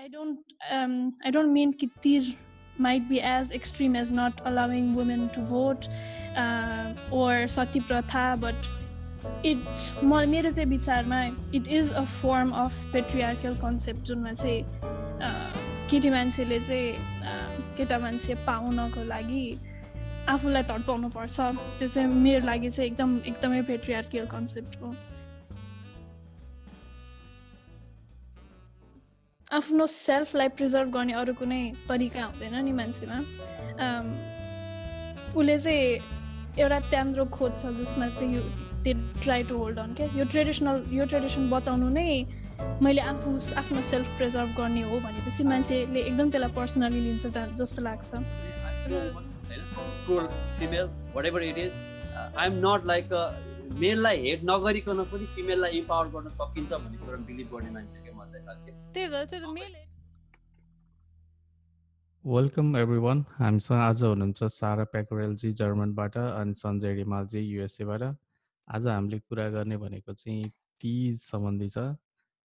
I don't um, I don't mean कि these might be as extreme as not allowing women to vote uh, or sati pratha but it मेरो चाहिँ विचारमा it is a form of patriarchal concept जुनमा चाहिँ केटी मान्छेले चाहिँ केटा मान्छे पाउनको लागि आफूलाई तडपाउनु पर्छ त्यो चाहिँ मेरो लागि चाहिँ एकदम एकदमै पेट्रियार्कियल कन्सेप्ट हो आफ्नो सेल्फलाई प्रिजर्भ गर्ने अरू कुनै तरिका हुँदैन नि मान्छेमा। उसले चाहिँ एउटा त्याम्रो खोज्छ जसमा चाहिँ यो they try to hold on क्या? यो ट्रेडिसनल यो ट्रेडिसन बचाउनु नै मैले आफू आफ्नो सेल्फ प्रिजर्भ गर्ने हो भनेपछि मान्छेले एकदम त्यसलाई पर्सनली लिन्छ जस्तो लाग्छ। मेललाई हेड नगरिकन पनि फिमेललाई इम्पावर गर्न सकिन्छ भन्ने कुरा बिलिभ गर्ने मान्छे क्या म चाहिँ खास वेलकम एभ्री वान हामीसँग आज हुनुहुन्छ सारा प्याकोरेलजी जर्मनबाट अनि सञ्जय रिमालजी युएसएबाट। आज हामीले कुरा गर्ने भनेको चाहिँ तिज सम्बन्धी छ।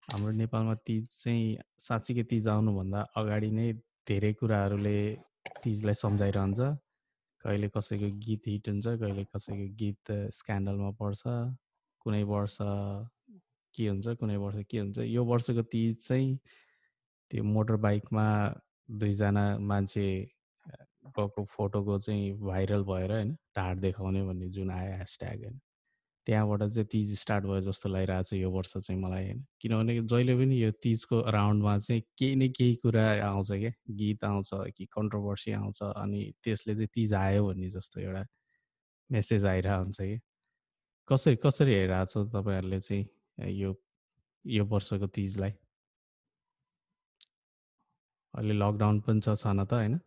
हाम्रो नेपालमा तिज चाहिँ साँच्चीकै तिज आउनुभन्दा अगाडि नै धेरै कुराहरूले तिजलाई सम्झाइरहन्छ। कहिले कसैको गीत हिट हुन्छ कहिले कसैको गीत स्क्यान्डलमा पर्छ कुनै वर्ष के हुन्छ कुनै वर्ष के हुन्छ? यो वर्षको तिज चाहिँ त्यो मोटर बाइकमा दुईजना मान्छे गएको फोटोको चाहिँ भाइरल भएर होइन ढाड देखाउने भन्ने जुन आयो ह्यासट्याग होइन त्यहाँबाट चाहिँ तिज स्टार्ट भयो जस्तो लागिरहेको छ यो वर्ष चाहिँ मलाई होइन। किनभने जहिले पनि यो तिजको राउन्डमा चाहिँ केही न केही कुरा आउँछ क्या गीत आउँछ कि कन्ट्रोभर्सी आउँछ अनि त्यसले चाहिँ तिज आयो भन्ने जस्तो एउटा मेसेज आइरहेको हुन्छ कि कसरी कसरी हेरिरहेको छ तपाईँहरूले चाहिँ? यो यो वर्षको तिजलाई अहिले लकडाउन पनि छ छन त होइन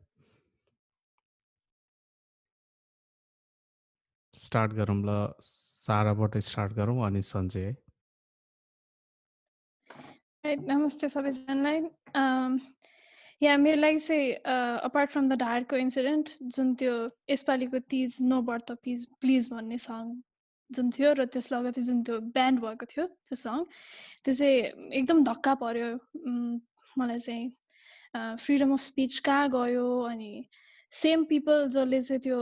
स्टार्ट गरौँ ल साराबाट स्टार्ट गरौँ अनि सन्चै है नमस्ते सबैजनालाई या मेरो लागि चाहिँ अपार्ट फ्रम द ढाडको इन्सिडेन्ट जुन त्यो यसपालिको Teej no birth please please भन्ने सङ जुन थियो र त्यस लगतै जुन त्यो ब्यान्ड भएको थियो त्यो सङ त्यो चाहिँ एकदम धक्का पर्यो। मलाई चाहिँ फ्रिडम अफ स्पिच कहाँ गयो अनि सेम पिपल जसले चाहिँ त्यो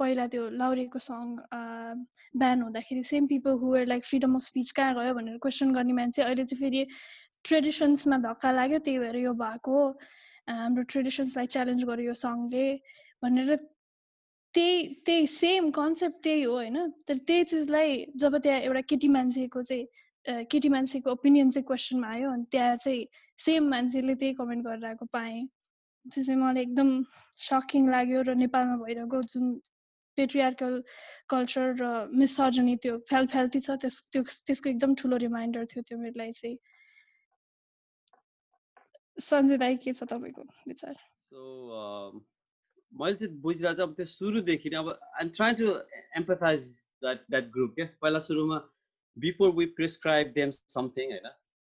पहिला त्यो लाउरेको सङ ब्यान हुँदाखेरि सेम पिपल हुएर लाइक फ्रिडम अफ स्पिच कहाँ गयो भनेर क्वेसन गर्ने मान्छे अहिले चाहिँ फेरि ट्रेडिसन्समा धक्का लाग्यो त्यही भएर यो भएको हाम्रो ट्रेडिसन्सलाई च्यालेन्ज गर्यो यो सङले भनेर त्यही त्यही सेम कन्सेप्ट त्यही हो होइन? तर त्यही चिजलाई जब त्यहाँ एउटा केटी मान्छेको चाहिँ केटी मान्छेको ओपिनियन चाहिँ क्वेसनमा आयो अनि त्यहाँ चाहिँ सेम मान्छेले त्यही कमेन्ट गरेर आएको पाएँ। त्यो चाहिँ मलाई एकदम सकिङ लाग्यो र नेपालमा भइरहेको जुन पेट्रियार्कल कल्चर र मिसर्जनी त्यो फ्यालफ्याल्ती छ त्यस त्यो त्यसको एकदम ठुलो रिमाइन्डर थियो त्यो मेरो लागि चाहिँ। सञ्जय दाई के छ तपाईँको विचार? मैले चाहिँ बुझिरहेको चाहिँ अब त्यो सुरुदेखि नै अब I'm try to empathise that that group क्या? पहिला सुरुमा before we prescribe them something होइन?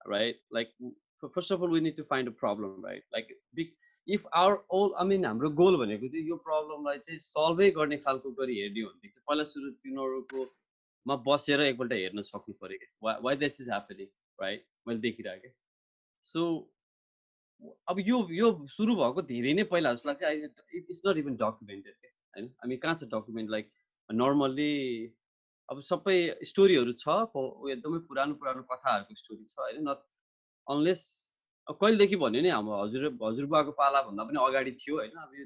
Right like first of all we need to find a problem right like big if our all I mean हाम्रो goal भनेको चाहिँ यो प्रब्लमलाई चाहिँ सल्भै गर्ने खालको गरी हेर्ने हो। भनेदेखि पहिला सुरु तिनीहरूकोमा बसेर एकपल्ट हेर्न सक्नु पऱ्यो क्या? Why this is happening right मैले देखिरहेको सो अब यो यो सुरु भएको धेरै नै पहिला जस्तो लाग्छ I it's not even documented होइन हामी कहाँ छ डकुमेन्ट लाइक नर्मल्ली अब सबै स्टोरीहरू छ एकदमै पुरानो पुरानो कथाहरूको स्टोरी छ होइन? नट अनलेस अब कहिलेदेखि भन्यो नि हाम्रो हजुर हजुरबाको पालाभन्दा पनि अगाडि थियो होइन? अब यो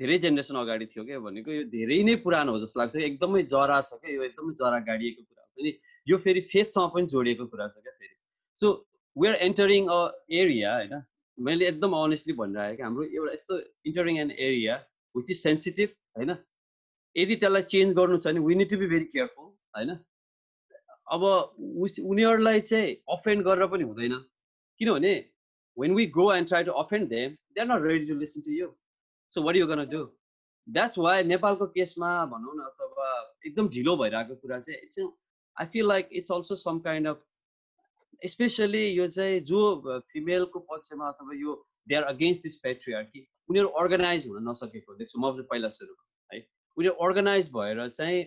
धेरै जेनेरेसन अगाडि थियो क्या? भनेको यो धेरै नै पुरानो हो जस्तो लाग्छ। एकदमै जरा छ क्या? यो एकदमै जरा गाडिएको कुरा हो। अनि यो फेरि फेथसँग पनि जोडिएको कुरा छ क्या? फेरि। So we're entering a area होइन? मैले एकदम अनेस्टली भनिरहेको हाम्रो एउटा यस्तो entering an area which is sensitive होइन यदि त्यसलाई चेन्ज गर्नु छ भने we need to be very careful होइन अब उनीहरूलाई चाहिँ अफेन्ड गरेर पनि हुँदैन किनभने when we go and try to offend them, they're not ready to listen to you. So what are you gonna do? That's why नेपालको केसमा भनौँ न अथवा एकदम ढिलो भइरहेको कुरा चाहिँ it's I feel like it's also some kind of especially यो चाहिँ जो फिमेलको पक्षमा अथवा यो they are against this patriarchy उनीहरू अर्गनाइज हुन नसकेको देख्छु म पहिला सुरु है। उनीहरू अर्गनाइज भएर चाहिँ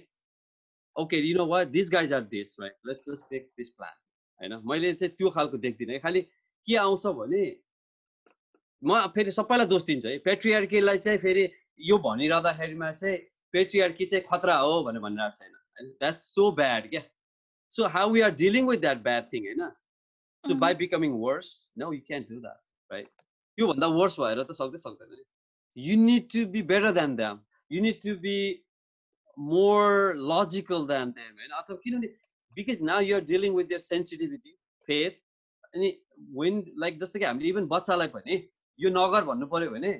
okay you know what this guys are this right let's let's make this plan होइन? मैले चाहिँ त्यो खालको देख्दिनँ खालि के आउँछ भने म फेरि सबैलाई दोष दिन्छु है। पेट्रियार्कीलाई चाहिँ फेरि यो भनिरहँदाखेरिमा चाहिँ पेट्रियार्की चाहिँ खतरा हो भनेर भनिरहेको छैन द्याट्स सो ब्याड क्या? So how we are dealing with that bad thing होइन so by becoming worse no you can do that right योभन्दा वर्स भएर त सक्दै सक्दैन नि you need to be better than them you need to be more logical than them होइन अथवा किनभने because now you're dealing with their sensitivity faith अनि वेन लाइक जस्तो कि हामीले इभन बच्चालाई पनि यो नगर भन्नु पऱ्यो भने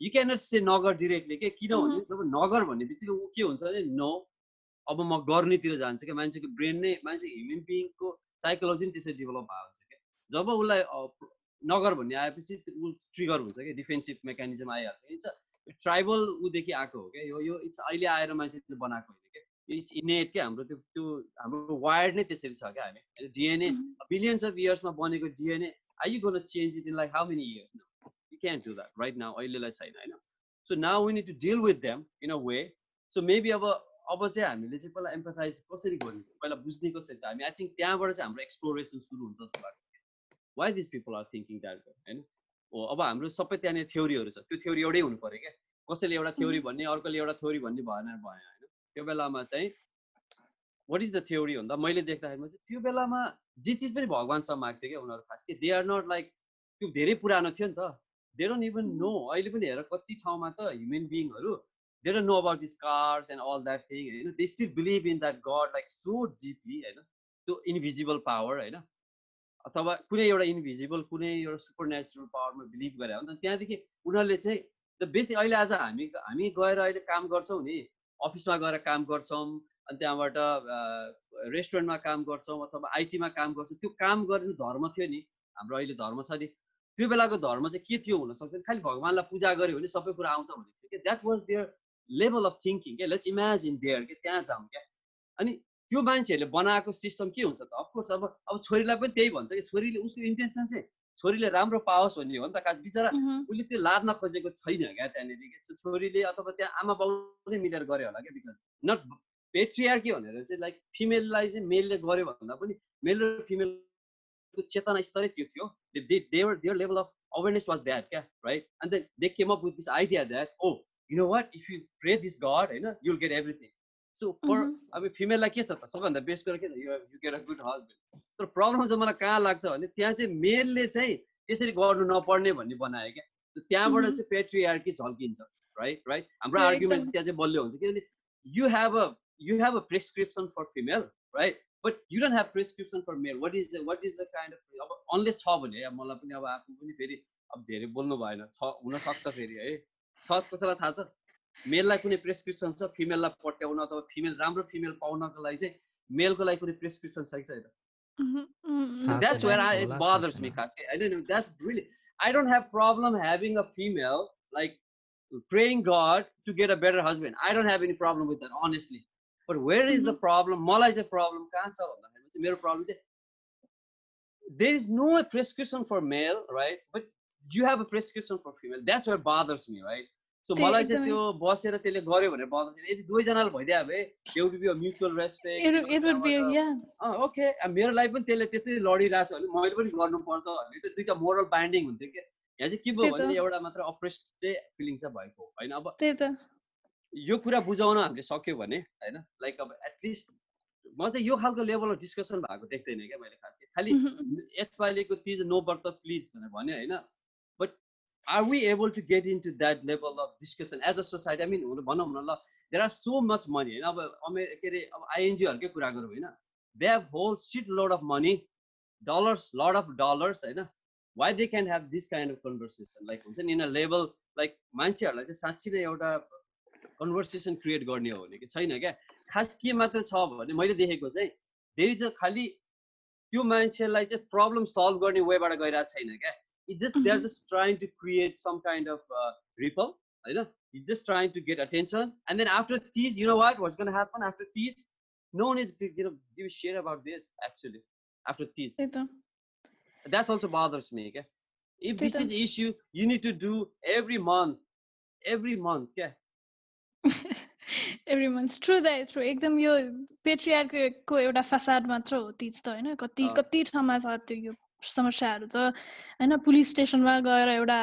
यु क्यानट से नगर डिरेक्टली के किनभने जब नगर भन्ने बित्तिकै ऊ के हुन्छ भने नो अब म गर्नेतिर जान्छ क्या। मान्छेको ब्रेन नै मान्छे ह्युमन बिङको साइकोलोजी नै त्यसरी डेभलप भएको हुन्छ क्या। जब उसलाई नगर भन्ने आएपछि ऊ ट्रिगर हुन्छ क्या डिफेन्सिभ मेकानिजम आइहाल्छ इट्स ट्राइबल उदेखि आएको हो क्या। यो यो इट्स अहिले आएर मान्छेले बनाएको होइन क्या। इट्स इनेट क्या हाम्रो त्यो त्यो हाम्रो वायर्ड नै त्यसरी छ क्या हामी। डिएनए बिलियन्स अफ इयर्समा बनेको DNA I you gonna change it in like how many years you can't do that right now अहिलेलाई छैन होइन? So now we need to deal with them in a way so maybe अब अब चाहिँ हामीले चाहिँ पहिला एम्पथाइज कसरी गर्ने पहिला बुझ्ने कसरी त हामी? आई थिङ्क त्यहाँबाट चाहिँ हाम्रो एक्सप्लोरेसन सुरु हुन्छ जस्तो लाग्छ। Why this people are thinking that होइन? हो अब हाम्रो सबै त्यहाँनिर थ्योरीहरू छ। त्यो थ्योरी एउटै हुनु पऱ्यो क्या। कसैले एउटा थ्योरी भन्ने अर्कोले एउटा थ्योरी भन्ने भएन भएन होइन। त्यो बेलामा चाहिँ वाट इज द थ्योरी भन्दा मैले देख्दाखेरिमा चाहिँ त्यो बेलामा जे चिज पनि भगवान्सँग माग्थ्यो क्या उनीहरू खास कि दे आर नट लाइक त्यो धेरै पुरानो थियो नि त। दे डोन्ट इभन नो अहिले पनि हेर कति ठाउँमा त human they don't know about this cars and all that thing होइन they still believe in that God like so deeply होइन त्यो इन्भिजिबल पावर होइन अथवा कुनै एउटा इन्भिजिबल कुनै एउटा सुपर नेचुरल पावरमा बिलिभ गरे हो नि त त्यहाँदेखि उनीहरूले चाहिँ द बेस्ट अहिले आज हामी हामी गएर अहिले काम गर्छौँ नि अफिसमा गएर काम गर्छौँ अनि त्यहाँबाट रेस्टुरेन्टमा काम गर्छौँ अथवा आइटीमा काम गर्छौँ त्यो काम गर्ने धर्म थियो नि हाम्रो अहिले धर्म छ नि त्यो बेलाको धर्म चाहिँ के थियो हुनसक्छ खालि भगवान्लाई पूजा गऱ्यो भने सबै कुरा आउँछ भनेको थियो क्या that was their level of thinking क्या लेट्स इमेजिन देयर क्या त्यहाँ जाउँ क्या अनि त्यो मान्छेहरूले बनाएको सिस्टम के हुन्छ त? अफकोर्स अब अब छोरीलाई पनि त्यही भन्छ कि छोरीले उसको इन्टेन्सन चाहिँ छोरीले राम्रो पाओस् भन्ने हो नि त बिचरा उसले त्यो लाद्न खोजेको छैन क्या त्यहाँनिर छोरीले अथवा त्यहाँ आमा बाउ नै मिलेर गऱ्यो होला क्या बिकज नट पेट्रियार्की भनेर चाहिँ लाइक फिमेललाई चाहिँ मेलले गर्यो भन्दा पनि मेल र फिमेल चेतना स्तरै त्यो थियो। Their their level of awareness was that क्या right then they came up with this idea that oh you know what if you pray this God होइन you'll get everything so for अब फिमेललाई के छ त सबैभन्दा बेस्ट गरेर के छ? You you get a good husband तर प्रब्लम चाहिँ मलाई कहाँ लाग्छ भने त्यहाँ चाहिँ मेलले चाहिँ त्यसरी गर्नु नपर्ने भन्ने बनायो क्या। त्यहाँबाट mm-hmm. चाहिँ पेट्रियार्की झल्किन्छ राइट राइट हाम्रो आर्ग्युमेन्ट त्यहाँ चाहिँ बलियो हुन्छ किनभने you have a you have a prescription for female right but you don't have prescription for male what is the what is the kind of अब अनलेस छ भने मलाई पनि अब आफू पनि फेरि अब धेरै बोल्नु भएन छ हुनसक्छ फेरि है? छ कसैलाई थाहा छ? मेललाई कुनै प्रेसक्रिप्सन छ? फिमेललाई पट्याउन अथवा फिमेल राम्रो फिमेल पाउनको लागि चाहिँ मेलको लागि कुनै प्रेसक्रिप्सन छ कि छैन? That's where I it bothers me खास I don't that's really I don't have problem having a female like praying God to get a better husband. I don't have any problem with that, honestly. But where is the problem मलाई चाहिँ problem कहाँ छ भन्दाखेरि चाहिँ मेरो problem चाहिँ there is no prescription for male right but you have a prescription for female that's where bothers me right so मलाई चाहिँ त्यो बसेर त्यसले गर्यो भने बदर्स यदि दुवैजनाले भइदियो भए देउ बी म्युचुअल रेस्पेक्ट ओके मेरो लागि पनि त्यसले त्यस्तै लडिरहेको छ भने मैले पनि गर्नुपर्छ भने त दुइटा मोरल बाइन्डिङ हुन्थ्यो क्या। यहाँ चाहिँ के भयो भने एउटा मात्र अप्रेस चाहिँ फिलिङ चाहिँ भएको होइन? अब यो कुरा बुझाउन हामीले सक्यो भने होइन? लाइक अब एटलिस्ट म चाहिँ यो खालको लेभल अफ डिस्कसन भएको देख्दैन क्या मैले खास खालि यसपालिको तिज नो बर्थ प्लिज भनेर भने होइन? Are we able to get in to that level of discussion as a society I mean भनौँ न ल there are so much money होइन अब अमे के अरे अब आइएनजिओहरूकै कुरा गरौँ होइन? They have whole shit load of money dollars lot of dollars होइन? Why they can have this kind of conversation like हुन्छ नि इन अ लेभल लाइक मान्छेहरूलाई चाहिँ साँच्ची नै एउटा कन्भर्सेसन क्रिएट गर्ने हो भने कि छैन क्या? खास के मात्र छ भने मैले देखेको चाहिँ धेरै चाहिँ खालि त्यो मान्छेलाई चाहिँ प्रब्लम सल्भ गर्ने वेबाट गइरहेको छैन क्या? it just they are just trying to create some kind of ripple होइन it just trying to get attention and then after these you know what what's gonna happen after these no one is you know give a shit about this actually after this that's also bothers me okay if this is issue you need to do every month every month yeah every month true the true एकदम यो पेट्रियारको एउटा फसाद मात्र हो तिज त होइन कति कति ठाउँमा छ त्यो यो समस्याहरू छ होइन पुलिस स्टेसनमा गएर एउटा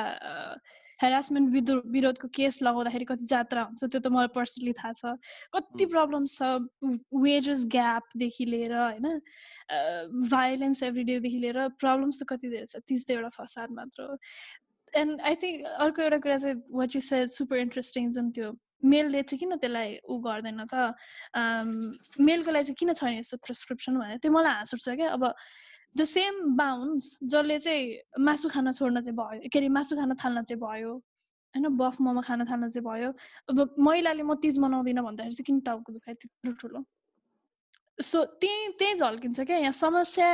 हेरासमेन्ट विरोध विरोधको केस लगाउँदाखेरि कति जात्रा हुन्छ त्यो त मलाई पर्सनली थाहा छ। कति प्रब्लम्स छ वेजेस ग्यापदेखि लिएर होइन भाइलेन्स एभ्री डेदेखि लिएर प्रब्लम्स त कति धेरै छ तिस त एउटा फसाद मात्र हो। एन्ड आई थिङ्क अर्को एउटा कुरा चाहिँ what you said super interesting जुन त्यो मेलले चाहिँ किन त्यसलाई ऊ गर्दैन त? मेलको लागि चाहिँ किन छैन यस्तो प्रिस्क्रिप्सन भनेर त्यो मलाई हाँस उठ्छ क्या। अब द सेम बााउन्स जसले चाहिँ मासु खान छोड्न चाहिँ भयो के अरे मासु खान थाल्न चाहिँ भयो होइन? बफ मोमो खान थाल्न चाहिँ भयो। अब महिलाले म तिज मनाउँदिनँ भन्दाखेरि चाहिँ किन टाउको दुखाइ त्यत्रो ठुलो सो त्यही त्यही झल्किन्छ क्या। यहाँ समस्या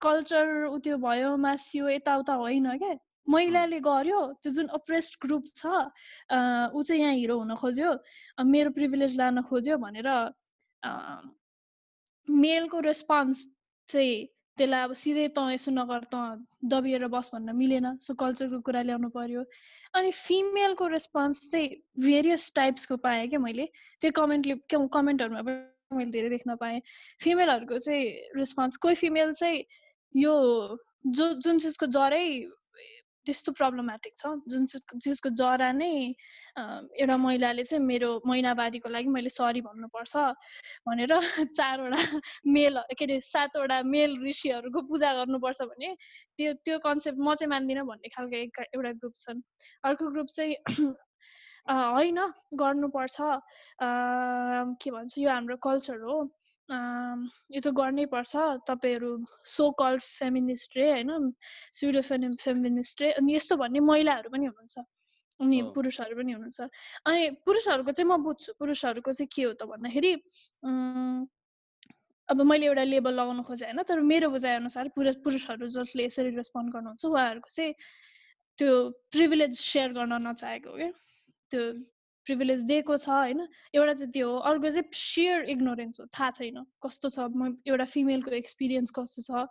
कल्चर उ त्यो भयो मासियो यताउता होइन क्या। महिलाले गर्यो त्यो जुन अप्रेस्ड ग्रुप छ ऊ चाहिँ यहाँ हिरो हुन खोज्यो। मेरो प्रिभिलेज लान खोज्यो भनेर मेलको रेस्पोन्स चाहिँ त्यसलाई अब सिधै तँ यसो नगर तँ दबिएर बस भन्न मिलेन सो कल्चरको कुरा ल्याउनु पर्यो। अनि फिमेलको रेस्पोन्स चाहिँ भेरियस टाइप्सको पाएँ क्या मैले। त्यो कमेन्टले कमेन्टहरूमा पनि मैले धेरै देख्न पाएँ। फिमेलहरूको चाहिँ रेस्पोन्स कोही फिमेल चाहिँ यो जो जुन चिजको जरै त्यस्तो प्रब्लमेटिक छ। जुन चिजको जरा नै एउटा महिलाले चाहिँ मेरो महिनावारीको लागि मैले सरी भन्नुपर्छ भनेर चारवटा मेल के अरे सातवटा मेल ऋषिहरूको पूजा गर्नुपर्छ भने त्यो त्यो कन्सेप्ट म चाहिँ मान्दिनँ भन्ने खालको एउटा ग्रुप छन्। अर्को ग्रुप चाहिँ होइन गर्नुपर्छ। के भन्छ यो हाम्रो कल्चर हो। यो त गर्नै पर्छ। तपाईँहरू सो कल फेमिनिस्ट रे होइन? स्विडो फेमिनिस्ट रे। अनि यस्तो भन्ने महिलाहरू पनि हुनुहुन्छ। अनि पुरुषहरू पनि हुनुहुन्छ। अनि पुरुषहरूको चाहिँ म बुझ्छु पुरुषहरूको चाहिँ के हो त भन्दाखेरि अब मैले एउटा लेबल लगाउन खोजेँ होइन? तर मेरो बुझाइअनुसार पुरुष पुरुषहरू जसले यसरी रेस्पोन्ड गर्नुहुन्छ उहाँहरूको चाहिँ त्यो प्रिभिलेज सेयर गर्न नचाहेको क्या त्यो प्रिभिलेज दिएको छ होइन? एउटा चाहिँ त्यो हो। अर्को चाहिँ सियर इग्नोरेन्स हो। थाहा छैन कस्तो छ म एउटा फिमेलको एक्सपिरियन्स कस्तो छ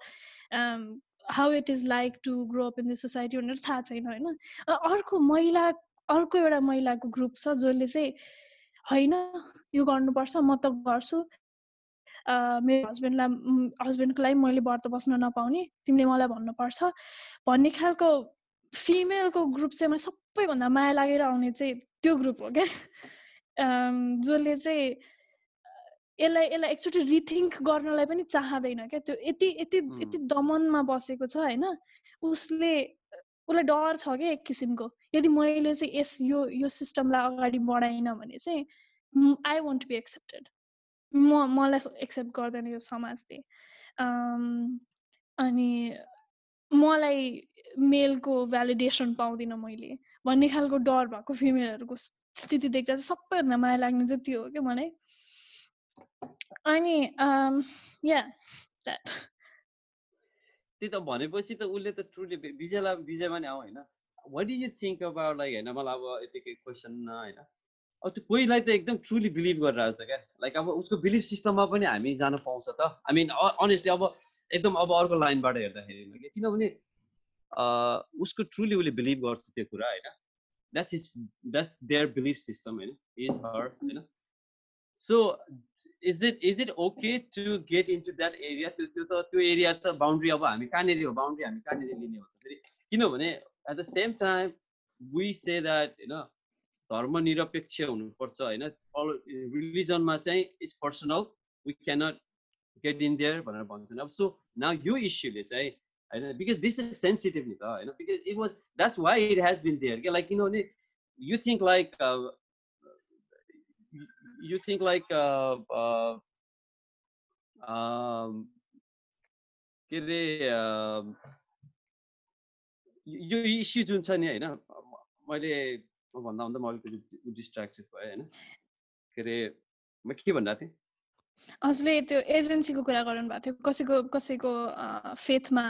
how it is like to grow up in the society भनेर थाहा छैन होइन? अर्को महिला अर्को एउटा महिलाको ग्रुप छ जसले चाहिँ होइन यो गर्नुपर्छ म त गर्छु। मेरो हस्बेन्डलाई हस्बेन्डको लागि मैले व्रत बस्न नपाउने तिमीले मलाई भन्नुपर्छ। भन्ने खालको फिमेलको ग्रुप चाहिँ मलाई सबैभन्दा माया लागेर आउने चाहिँ त्यो ग्रुप हो क्या। जसले चाहिँ यसलाई यसलाई एकचोटि रिथिङ्क गर्नलाई पनि चाहँदैन क्या। त्यो यति यति यति दमनमा बसेको छ होइन उसले उसलाई डर छ क्या एक किसिमको। यदि मैले चाहिँ यस यो यो सिस्टमलाई अगाडि बढाइनँ भने चाहिँ आई वन्ट बी एक्सेप्टेड म मलाई एक्सेप्ट गर्दैन यो समाजले। अनि मलाई मेलको भ्यालिडेसन पाउँदिनँ मैले। भन्ने खालको डर भएको फिमेलहरूको स्थिति देख्दा चाहिँ सबैभन्दा माया लाग्ने चाहिँ त्यो हो क्या मलाई। अनि या द्याट त्यही त भनेपछि त उसले त ट्रुली विजयलाई विजयमा नि आऊ होइन। What do you think about like होइन मलाई अब यतिकै क्वेसन होइन। अब त्यो कोहीलाई त एकदम ट्रुली बिलिभ गरिरहेको छ क्या। लाइक अब उसको बिलिभ सिस्टममा पनि हामी जान पाउँछ त। आई मिन अनेस्टली अब एकदम अब अर्को लाइनबाट हेर्दाखेरि किनभने उसको ट्रुली उसले बिलिभ गर्छ त्यो कुरा होइन? That's is that's their belief system होइन? इज हर होइन? So is it is it okay to get into that area त्यो त्यो त त्यो एरिया त बााउन्ड्री अब हामी कहाँनिर हो? बााउन्ड्री हामी कहाँनिर लिने हो फेरि? किनभने at the same time we say that होइन धर्मनिरपेक्ष हुनुपर्छ होइन? रिलिजनमा चाहिँ it's personal we can't get in there भनेर भन्छन्। अब सो न यो इस्युले चाहिँ होइन बिकज दिस इज सेन्सिटिभ नि त होइन? Because it was that's why it has been there क्या? लाइक किनभने you think like you think like के अरे यो इस्यु जुन छ नि होइन मैले भन्दा भन्दा म अलिकति डिस्ट्राक्टेड भएँ होइन? के अरे म के भनिरहेको थिएँ? हजुरले त्यो एजेन्सीको कुरा गर्नु भएको थियो कसैको कसैको फेथमा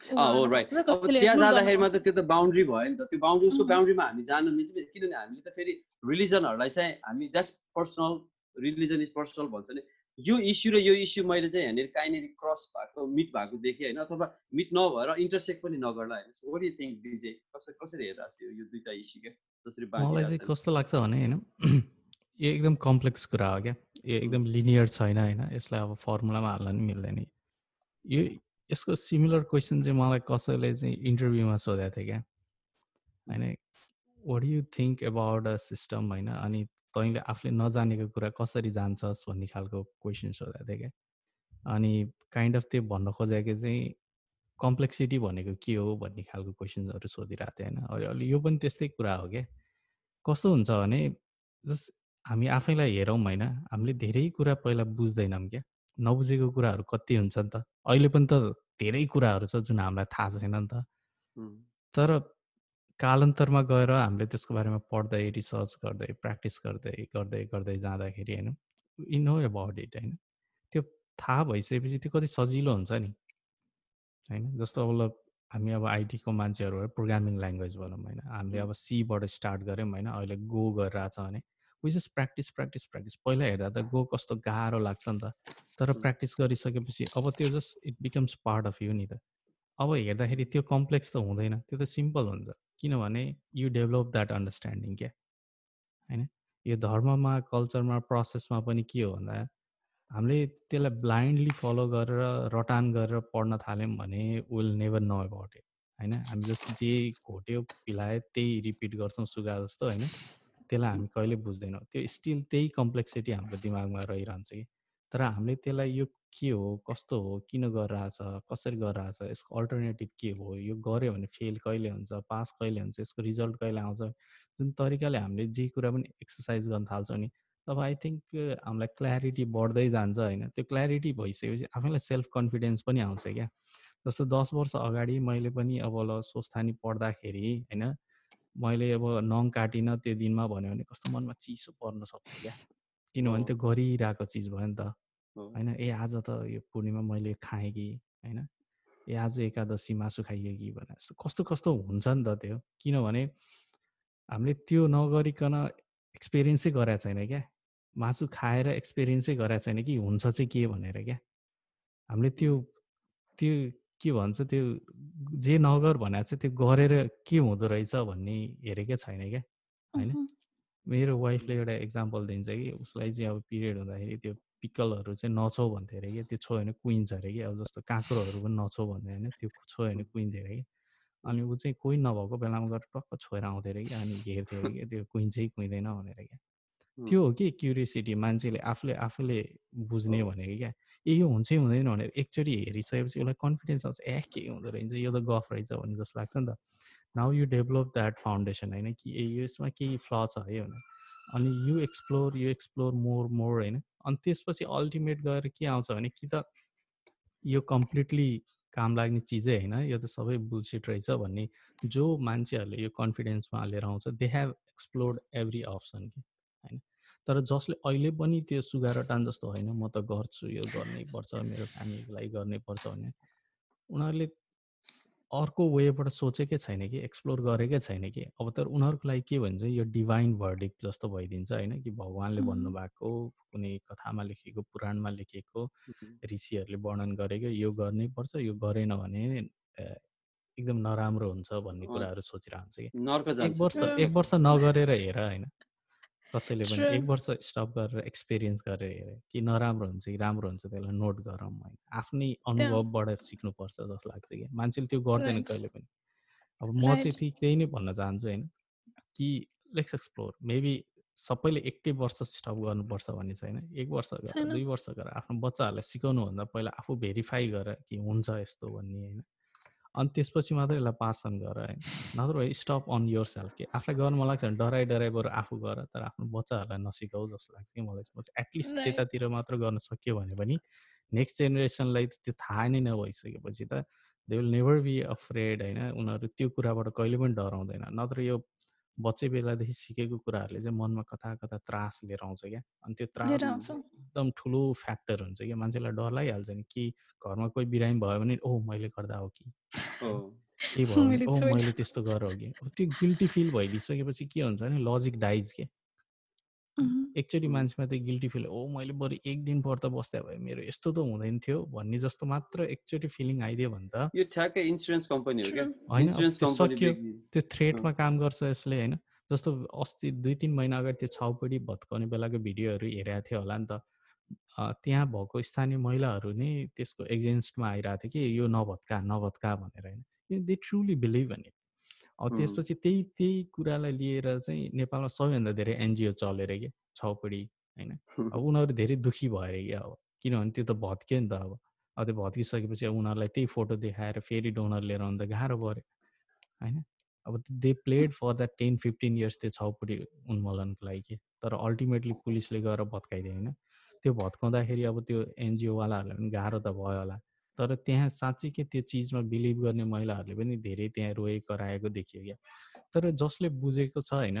हो राइट अब त्यहाँ जाँदाखेरिमा त त्यो त बााउन्ड्री भयो नि त त्यो बााउन्ड्री उसको बााउन्ड्रीमा हामी जानु मिल्छ किनभने हामीले त फेरि रिलिजनहरूलाई चाहिँ हामी that's personal religion is personal भन्छ नि। यो इस्यु र यो इस्यु मैले चाहिँ यहाँनिर कहीँनिर क्रस भएको मिट भएको देखेँ होइन? अथवा मिट नभएर इन्टरसेक्ट पनि नगर्ला होइन? सो वाट यु थिङ्क डिजे कसरी कसरी हेरिरहेको छ यो दुइटा इस्यु क्या मलाई चाहिँ कस्तो लाग्छ भने होइन यो एकदम कम्प्लेक्स कुरा हो क्या। यो एकदम लिनियर छैन होइन यसलाई अब फर्मुलामा हाल्न नि मिल्दैन यो। यसको सिमिलर क्वेसन चाहिँ मलाई कसैले चाहिँ इन्टरभ्यूमा सोधेको थियो क्या। होइन what you think about a system होइन अनि तैँले आफूले नजानेको कुरा कसरी जान्छस् भन्ने खालको क्वेसन सोधेको थियो क्या। अनि काइन्ड अफ त्यो भन्न खोजेको चाहिँ कम्प्लेक्सिटी भनेको के हो भन्ने खालको क्वेसन्सहरू सोधिरहेको थियो होइन? अहिले यो पनि त्यस्तै कुरा हो क्या। कस्तो हुन्छ भने जस्ट हामी आफैलाई हेरौँ होइन? हामीले धेरै कुरा पहिला बुझ्दैनौँ क्या। नबुझेको कुराहरू कति हुन्छ नि त। अहिले पनि त धेरै कुराहरू छ जुन हामीलाई थाहा छैन नि त। तर कालान्तरमा गएर हामीले त्यसको बारेमा पढ्दै रिसर्च गर्दै प्र्याक्टिस गर्दै गर्दै गर्दै जाँदाखेरि होइन? इ नो एबाउट इट होइन? त्यो थाहा भइसकेपछि त्यो कति सजिलो हुन्छ नि। होइन? जस्तो अब हामी अब आइटीको मान्छेहरू प्रोग्रामिङ ल्याङ्ग्वेज भनौँ होइन। हामीले अब सीबाट स्टार्ट गऱ्यौँ होइन अहिले गो गरिरहेछ भने which is practice practice practice. पहिला हेर्दा त गो कस्तो गाह्रो लाग्छ नि त। तर प्र्याक्टिस गरिसकेपछि अब त्यो just it becomes part of you नि त। अब हेर्दाखेरि त्यो कम्प्लेक्स त हुँदैन। त्यो त सिम्पल हुन्छ। किनभने यु डेभलप द्याट अन्डरस्ट्यान्डिङ क्या? होइन? यो धर्ममा कल्चरमा प्रोसेसमा पनि के हो भन्दा हामीले त्यसलाई ब्लाइन्डली फलो गरेर रटान गरेर पढ्न थाल्यौँ भने will never know about it होइन? हामी जस्तो जे घोट्यो पिलायो त्यही रिपिट गर्छौँ सुगा जस्तो होइन? त्यसलाई हामी कहिले बुझ्दैनौँ। त्यो स्टिल त्यही कम्प्लेक्सिटी हाम्रो दिमागमा रहिरहन्छ कि? तर हामीले त्यसलाई यो के हो कस्तो हो किन गरिरहेछ कसरी गरिरहेछ यसको अल्टरनेटिभ के हो यो गऱ्यो भने फेल कहिले हुन्छ पास कहिले हुन्छ यसको रिजल्ट कहिले आउँछ जुन तरिकाले हामीले जे कुरा पनि एक्सर्साइज गर्न थाल्छौँ नि तब आई थिङ्क हामीलाई क्ल्यारिटी बढ्दै जान्छ होइन। त्यो क्ल्यारिटी भइसकेपछि आफैलाई सेल्फ कन्फिडेन्स पनि आउँछ क्या। जस्तो दस वर्ष अगाडि मैले पनि अब ल सोस्थानी पढ्दाखेरि होइन मैले अब नङ काटिनँ त्यो दिनमा भन्यो भने कस्तो मनमा चिसो पर्न सक्थ्यो क्या। किनभने त्यो गरिरहेको चिज भयो नि त। होइन ए आज त यो पूर्णिमा मैले खाएँ कि? होइन ए आज एकादशी मासु खाइयो कि? भने जस्तो कस्तो कस्तो हुन्छ नि त त्यो। किनभने हामीले त्यो नगरिकन एक्सपिरियन्सै गरेको छैन क्या? मासु खाएर एक्सपिरियन्सै गरेको छैन कि हुन्छ चाहिँ के भनेर क्या? हामीले त्यो त्यो के भन्छ त्यो जे नगर भनेर चाहिँ त्यो गरेर के हुँदो रहेछ भन्ने हेरेकै छैन क्या? होइन? मेरो वाइफले एउटा इक्जाम्पल दिन्छ कि उसलाई चाहिँ अब पिरियड हुँदाखेरि त्यो पिकलहरू चाहिँ नछौ भन्थ्यो अरे कि त्यो छोयो भने कुइन्छ अरे कि अब जस्तो काँक्रोहरू पनि नछौ भन्थ्यो होइन? त्यो छोयो भने कुइन्थ्यो अरे कि अनि ऊ चाहिँ कोही नभएको बेलामा गएर टक्क छोएर आउँथ्यो अरे कि अनि हेर्थ्यो अरे कि त्यो कुइन्छै कुइँदैन भनेर क्या। त्यो हो कि क्युरियोसिटी मान्छेले आफूले आफूले बुझ्ने भनेको क्या। ए यो हुन्छै हुँदैन भनेर एकचोटि हेरिसकेपछि उसलाई कन्फिडेन्स आउँछ ए के हुँदो रहेछ? यो त गफ रहेछ भन्ने जस्तो लाग्छ नि त। Now you develop that foundation होइन कि ए यसमा केही फ्ल छ है भनेर। अनि you explore you explore more more होइन। अनि त्यसपछि अल्टिमेट गएर के आउँछ भने कि त यो कम्प्लिटली काम लाग्ने चिजै होइन यो त सबै बुलसिट रहेछ भन्ने जो मान्छेहरूले यो कन्फिडेन्समा लिएर आउँछ they have explored every option कि होइन? तर जसले अहिले पनि त्यो सुगार टान जस्तो होइन म त गर्छु यो गर्नै पर्छ मेरो फ्यामिलीको लागि गर्नै पर्छ भने उनीहरूले अर्को वेबाट सोचेकै छैन कि एक्सप्लोर गरेकै छैन कि अब तर उनीहरूको लागि के भन्छ यो डिभाइन भर्डिक्ट जस्तो भइदिन्छ होइन कि भगवान्ले भन्नुभएको कुनै कथामा लेखेको पुराणमा लेखेको ऋषिहरूले वर्णन गरेको यो गर्नै पर्छ यो गरेन भने एकदम नराम्रो हुन्छ भन्ने कुराहरू सोचिरहन्छ कि। एक वर्ष एक वर्ष नगरेर हेर होइन। कसैले पनि एक वर्ष स्टप गरेर एक्सपिरियन्स गरेर हेरे कि नराम्रो हुन्छ कि राम्रो हुन्छ त्यसलाई नोट गरौँ होइन आफ्नै अनुभवबाट सिक्नुपर्छ जस्तो लाग्छ कि। मान्छेले त्यो गर्दैन कहिले पनि। अब म चाहिँ त्यही त्यही नै भन्न चाहन्छु होइन कि लेट्स एक्सप्लोर। मेबी सबैले एकै वर्ष स्टप गर्नुपर्छ भन्ने छैन एक वर्ष गरेर दुई वर्ष गरेर आफ्नो बच्चाहरूलाई सिकाउनुभन्दा पहिला आफू भेरिफाई गरेर कि हुन्छ यस्तो भन्ने होइन। अनि त्यसपछि मात्रै यसलाई पासन गर होइन नत्र भए स्टप अन योर सेल्फ कि। आफूलाई गर्नु मन लाग्छ भने डराइ डराइ बरु आफू गर तर आफ्नो बच्चाहरूलाई नसिकाऊ जस्तो लाग्छ कि मलाई। चाहिँ एटलिस्ट त्यतातिर मात्र गर्न सक्यो भने पनि नेक्स्ट जेनेरेसनलाई त्यो थाहा नै नभइसकेपछि त they will never be afraid होइन? उनीहरू त्यो कुराबाट कहिले पनि डराउँदैन। नत्र यो बच्चै बेलादेखि सिकेको कुराहरूले चाहिँ मनमा कता कता त्रास लिएर आउँछ क्या। अनि त्यो त्रास एकदम ठुलो फ्याक्टर हुन्छ क्या। मान्छेलाई डर लागिहाल्छ नि कि घरमा कोही बिरामी भयो भने ओ मैले गर्दा हो कि? के भयो ओ मैले त्यस्तो गर हो कि? त्यो गिल्टी फिल भइदिइसकेपछि के हुन्छ भने लजिक डाइज के एकचोटि मान्छेमा त्यो गिल्टी फिल ओ मैले बरु एक दिन पर्दा बस्दा भयो मेरो यस्तो त हुँदैन थियो भन्ने जस्तो मात्र एकचोटि फिलिङ आइदियो भने त यो ठ्याक्कै इन्सुरेन्स कम्पनी हो होइन सक्यो। त्यो थ्रेटमा काम गर्छ यसले होइन? जस्तो अस्ति दुई तिन महिना अगाडि त्यो छाउपडी भत्काउने बेलाको भिडियोहरू हेरेको थियो होला नि त। त्यहाँ भएको स्थानीय महिलाहरू नै त्यसको एगेन्स्टमा आइरहेको थियो कि यो नभत्का नभत्का भनेर होइन? दे ट्रुली बिलिभ अब त्यसपछि त्यही त्यही कुरालाई लिएर चाहिँ नेपालमा सबैभन्दा धेरै एनजिओ चलेर कि छौपडी होइन? अब उनीहरू धेरै दुःखी भएर कि अब किनभने त्यो त भत्क्यो नि त अब। अब त्यो भत्किसकेपछि अब उनीहरूलाई त्यही फोटो देखाएर फेरि डोनर लिएर आउनु त गाह्रो पऱ्यो होइन? अब they played for that ten fifteen years त्यो छौपडी उन्मूलनको लागि कि तर अल्टिमेटली पुलिसले गएर भत्काइदियो होइन? त्यो भत्काउँदाखेरि अब त्यो एनजिओवालाहरूलाई पनि गाह्रो त भयो होला। तर त्यहाँ साँच्चै के त्यो चिजमा बिलिभ गर्ने महिलाहरूले पनि धेरै त्यहाँ रोए कराएको देखियो क्या। तर जसले बुझेको छ होइन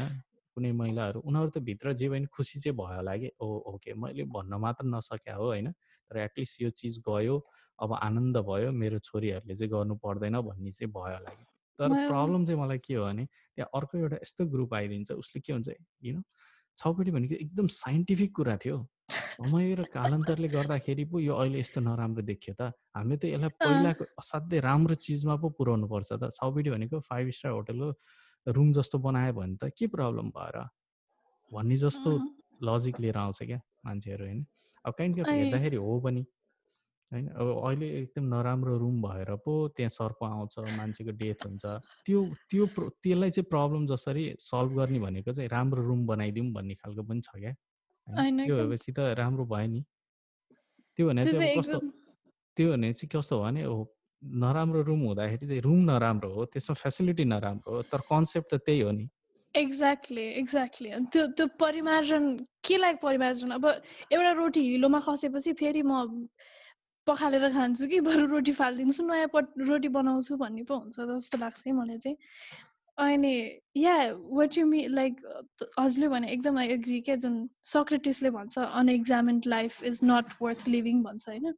कुनै महिलाहरू उनीहरू त भित्र जे भयो खुसी चाहिँ भयो होला कि? ओ ओके मैले भन्न मात्र नसक्या हो होइन? तर एटलिस्ट यो चिज गयो अब आनन्द भयो मेरो छोरीहरूले चाहिँ गर्नु पर्दैन भन्ने चाहिँ भयो होला कि? तर प्रब्लम चाहिँ मलाई के हो भने त्यहाँ अर्को एउटा यस्तो ग्रुप आइदिन्छ उसले के हुन्छ यु छपट्टि भनेको एकदम साइन्टिफिक कुरा थियो। समय र कालान्तरले गर्दाखेरि पो यो अहिले यस्तो नराम्रो देखियो त। हामीले त यसलाई पहिलाको असाध्यै राम्रो चिजमा पो पुऱ्याउनु पर्छ त। छपट्टि भनेको फाइभ स्टार होटलको रुम जस्तो बनायो भने त के प्रब्लम भएर? भन्ने जस्तो लजिक लिएर आउँछ क्या मान्छेहरू होइन? अब काइन्ड अफ हेर्दाखेरि हो पनि। होइन अब अहिले एकदम नराम्रो रुम भएर पो त्यहाँ सर्प आउँछ मान्छेको डेथ हुन्छ। त्यो त्यो त्यसलाई चाहिँ प्रब्लम जसरी सल्भ गर्ने भनेको चाहिँ राम्रो रुम बनाइदिउँ भन्ने खालको पनि छ क्या त्यो भएपछि त राम्रो भयो नि। त्यो भने चाहिँ कस्तो त्यो भने चाहिँ कस्तो भने नराम्रो रुम हुँदाखेरि चाहिँ रुम नराम्रो हो त्यसमा फेसिलिटी नराम्रो हो तर कन्सेप्ट त त्यही हो नि। Exactly exactly. त्यो त्यो परिमार्जन के लागि परिमार्जन? अब एउटा रोटी हिलोमा खसेपछि फेरि म पखालेर खान्छु कि? बरु रोटी फालिदिन्छु नयाँ पट रोटी बनाउँछु भन्ने पो हुन्छ जस्तो लाग्छ है मलाई चाहिँ। अनि yeah what you me like हजुरले भने एकदम आई एग्री क्या जुन सक्रेटिसले भन्छ unexamined life is not worth living भन्छ होइन?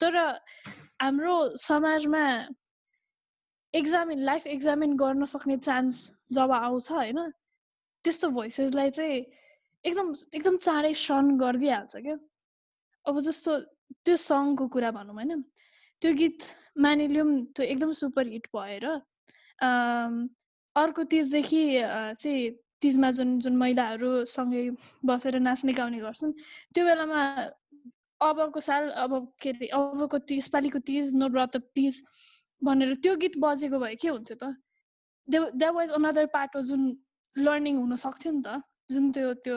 तर हाम्रो समाजमा एक्जामिन लाइफ एक्जामिन गर्न सक्ने चान्स जब आउँछ होइन? त्यस्तो भोइसेसलाई चाहिँ एकदम एकदम चाँडै सन गरिदिइहाल्छ क्या। अब जस्तो त्यो सङको कुरा भनौँ होइन। त्यो गीत मानिलिउँ त्यो एकदम सुपर हिट भएर अर्को तिजदेखि चाहिँ तिजमा जुन जुन महिलाहरू सँगै बसेर नाच्ने गाउने गर्छन् त्यो बेलामा अबको साल अब के अरे अबको तिज यसपालिको तिज नवरात्र तिज भनेर त्यो गीत बजेको भए के हुन्थ्यो त? The that was another part जुन लर्निङ हुन सक्थ्यो नि त जुन त्यो त्यो